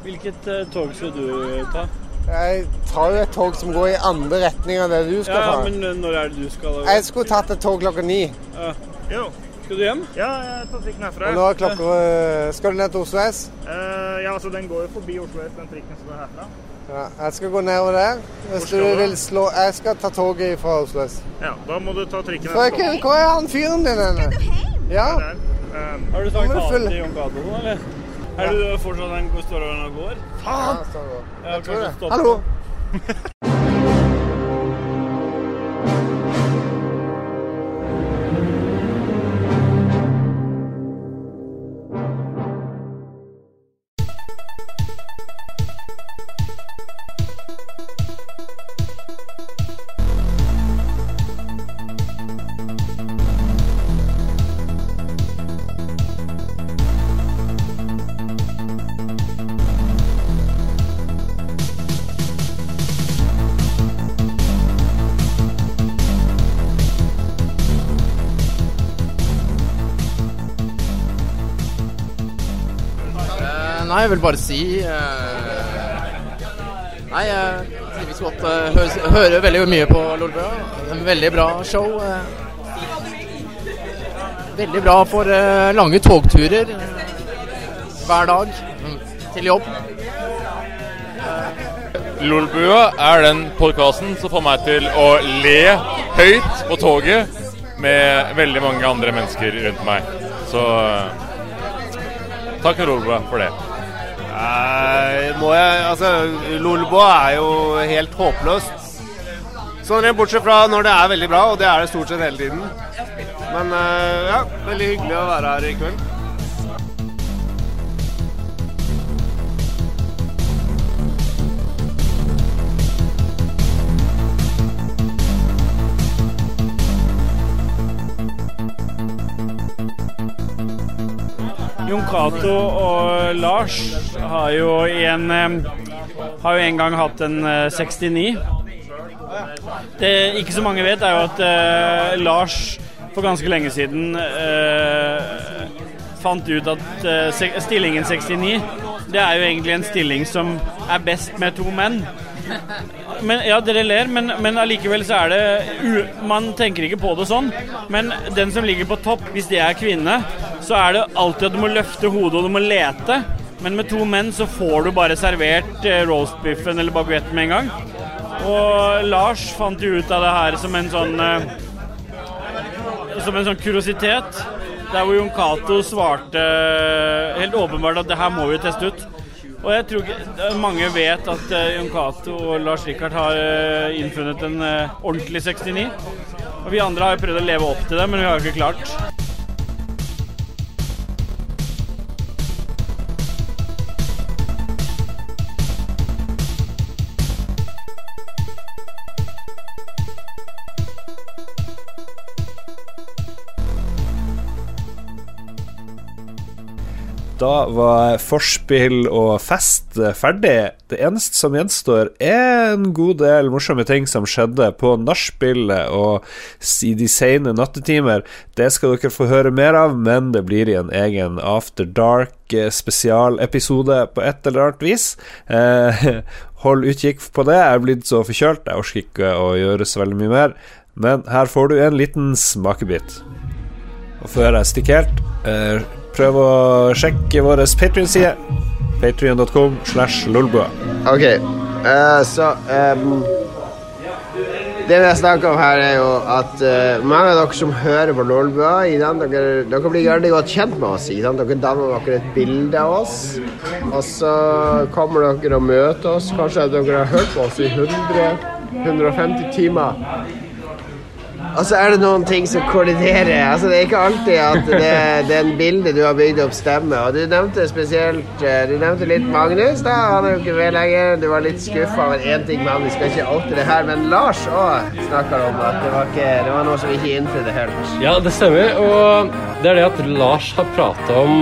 Speaker 31: Hvilket eh, tog skal du ta?
Speaker 37: Jeg tar jo et tog som går i andre retning enn det du skal
Speaker 31: ta. Ja, men eh, når er det du skal?
Speaker 37: Jeg skulle tatt et tog klokka ni. Ja.
Speaker 31: Jo. Skal du hjem?
Speaker 37: Ja, jeg tar trikken herfra. Og nå er klokka... Eh, skal du ned til
Speaker 31: Oslo S? Eh, ja, altså den går jo forbi Oslo S, den trikken som går herfra. Ja,
Speaker 37: jeg skal gå nedover der. Hvis du vil slå Jeg skal ta toget fra Oslo S.
Speaker 31: Ja, da må du ta trikken.
Speaker 37: Frøken, hvor er han fyren din? Henne? Ja. Der. Um, har
Speaker 31: du sagt ha det til Jon Cato, eller? Er du fortsatt den står og går? Faen!
Speaker 37: Ja, jeg, jeg tror det. Hallo!
Speaker 31: Nei, jeg vil bare si eh, Nei, jeg eh, trives godt. Eh, hører, hører veldig mye på Lolbø. Veldig bra show. Veldig bra for lange togturer hver dag mm, til jobb.
Speaker 38: Lolbua er den podkasten som får meg til å le høyt på toget med veldig mange andre mennesker rundt meg. Så takk til Lolbua for det.
Speaker 37: Nei, eh, må jeg Altså, Lolboa er jo helt håpløst. Sånn bortsett fra når det er veldig bra, og det er det stort sett hele tiden. Men eh, ja, veldig hyggelig å være her i kveld. Jon Cato og Lars har jo, en, har jo en gang hatt en 69. Eh, det ikke så mange vet, er jo at eh, Lars for ganske lenge siden eh, fant ut at eh, stillingen 69 det er jo egentlig en stilling som er best med to menn. Men, ja, dere ler, men, men allikevel så er det Man tenker ikke på det sånn. Men den som ligger på topp, hvis det er kvinne, så er det alltid at du må løfte hodet og du må lete. Men med to menn så får du bare servert eh, roastbiffen eller baguetten med en gang. Og Lars fant jo ut av det her som en sånn eh, Som en sånn kuriositet. Der hvor Jon Cato svarte eh, helt åpenbart at det her må vi teste ut. Og jeg tror ikke mange vet at Jon Cato og Lars Rikard har innfunnet en ordentlig 69. Og vi andre har prøvd å leve opp til det, men vi har jo ikke klart.
Speaker 38: Da var forspill og fest ferdig. Det eneste som gjenstår, er en god del morsomme ting som skjedde på nachspielet og i de sene nattetimer. Det skal dere få høre mer av, men det blir i en egen After Dark-spesialepisode eh, på et eller annet vis. Eh, hold utkikk på det. Jeg er blitt så forkjølt, jeg orker ikke å gjøre så veldig mye mer. Men her får du en liten smakebit. Og før jeg stikker helt eh, prøv å sjekke vår Patrion-side. Patrion.com slash lolbua.
Speaker 33: Ok, uh, så um, Det vi har snakker om her, er jo at uh, mange av dere som hører på Lolbua, dere, dere, blir veldig godt kjent med oss. Dere danner dere et bilde av oss. Og så kommer dere og møter oss. Kanskje dere har hørt på oss i 100 150 timer. Og så er det noen ting som kolliderer. Altså, det er ikke alltid at det, den bildet du har bygd opp, stemmer. Og du nevnte spesielt eh, Du nevnte litt Magnus. da, Han er jo ikke med lenger. Du var litt skuffa over én ting med han. Vi skal ikke oute det her, men Lars òg snakker om at det var, ikke, det var noe som ikke innfridde helt.
Speaker 38: Ja, det stemmer. Og det er det at Lars har prata om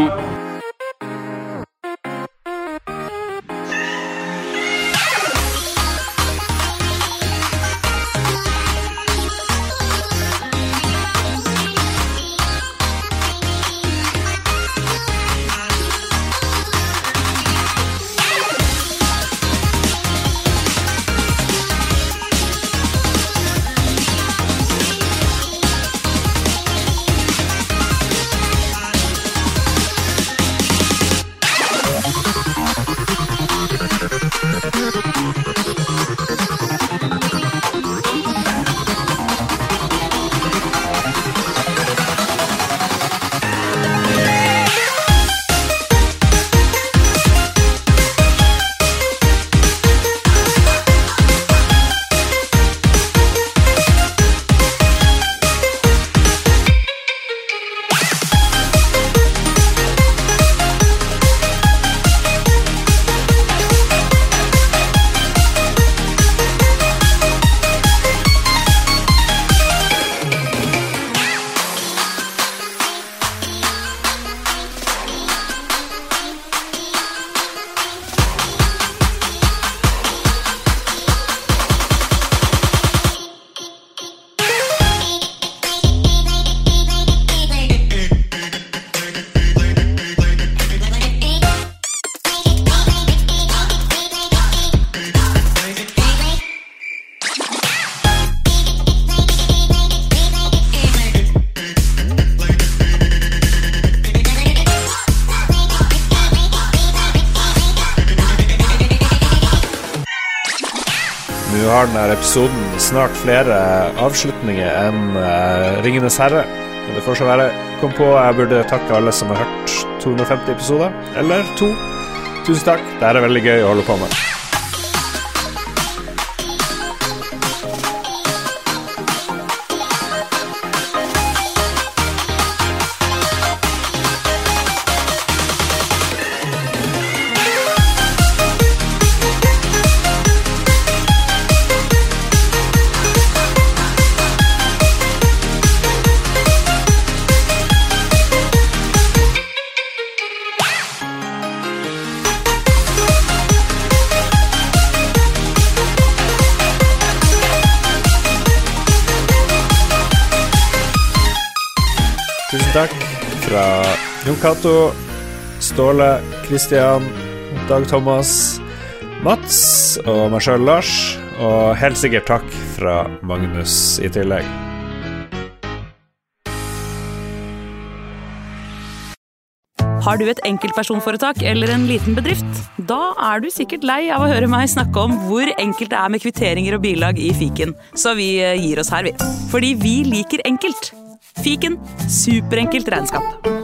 Speaker 38: episoden snart flere avslutninger enn uh, 'Ringenes herre'. Men det får så være. Kom på, jeg burde takke alle som har hørt 250 episoder. Eller to. Tusen takk. Det er veldig gøy å holde på med. Cato, Ståle, Kristian, Dag Thomas, Mats og meg sjøl, Lars. Og helt sikkert takk fra Magnus i tillegg. Har du et enkeltpersonforetak eller en liten bedrift? Da er du sikkert lei av å høre meg snakke om hvor enkelt det er med kvitteringer og bilag i fiken, så vi eh, gir oss her, vi. Fordi vi liker enkelt. Fiken superenkelt regnskap.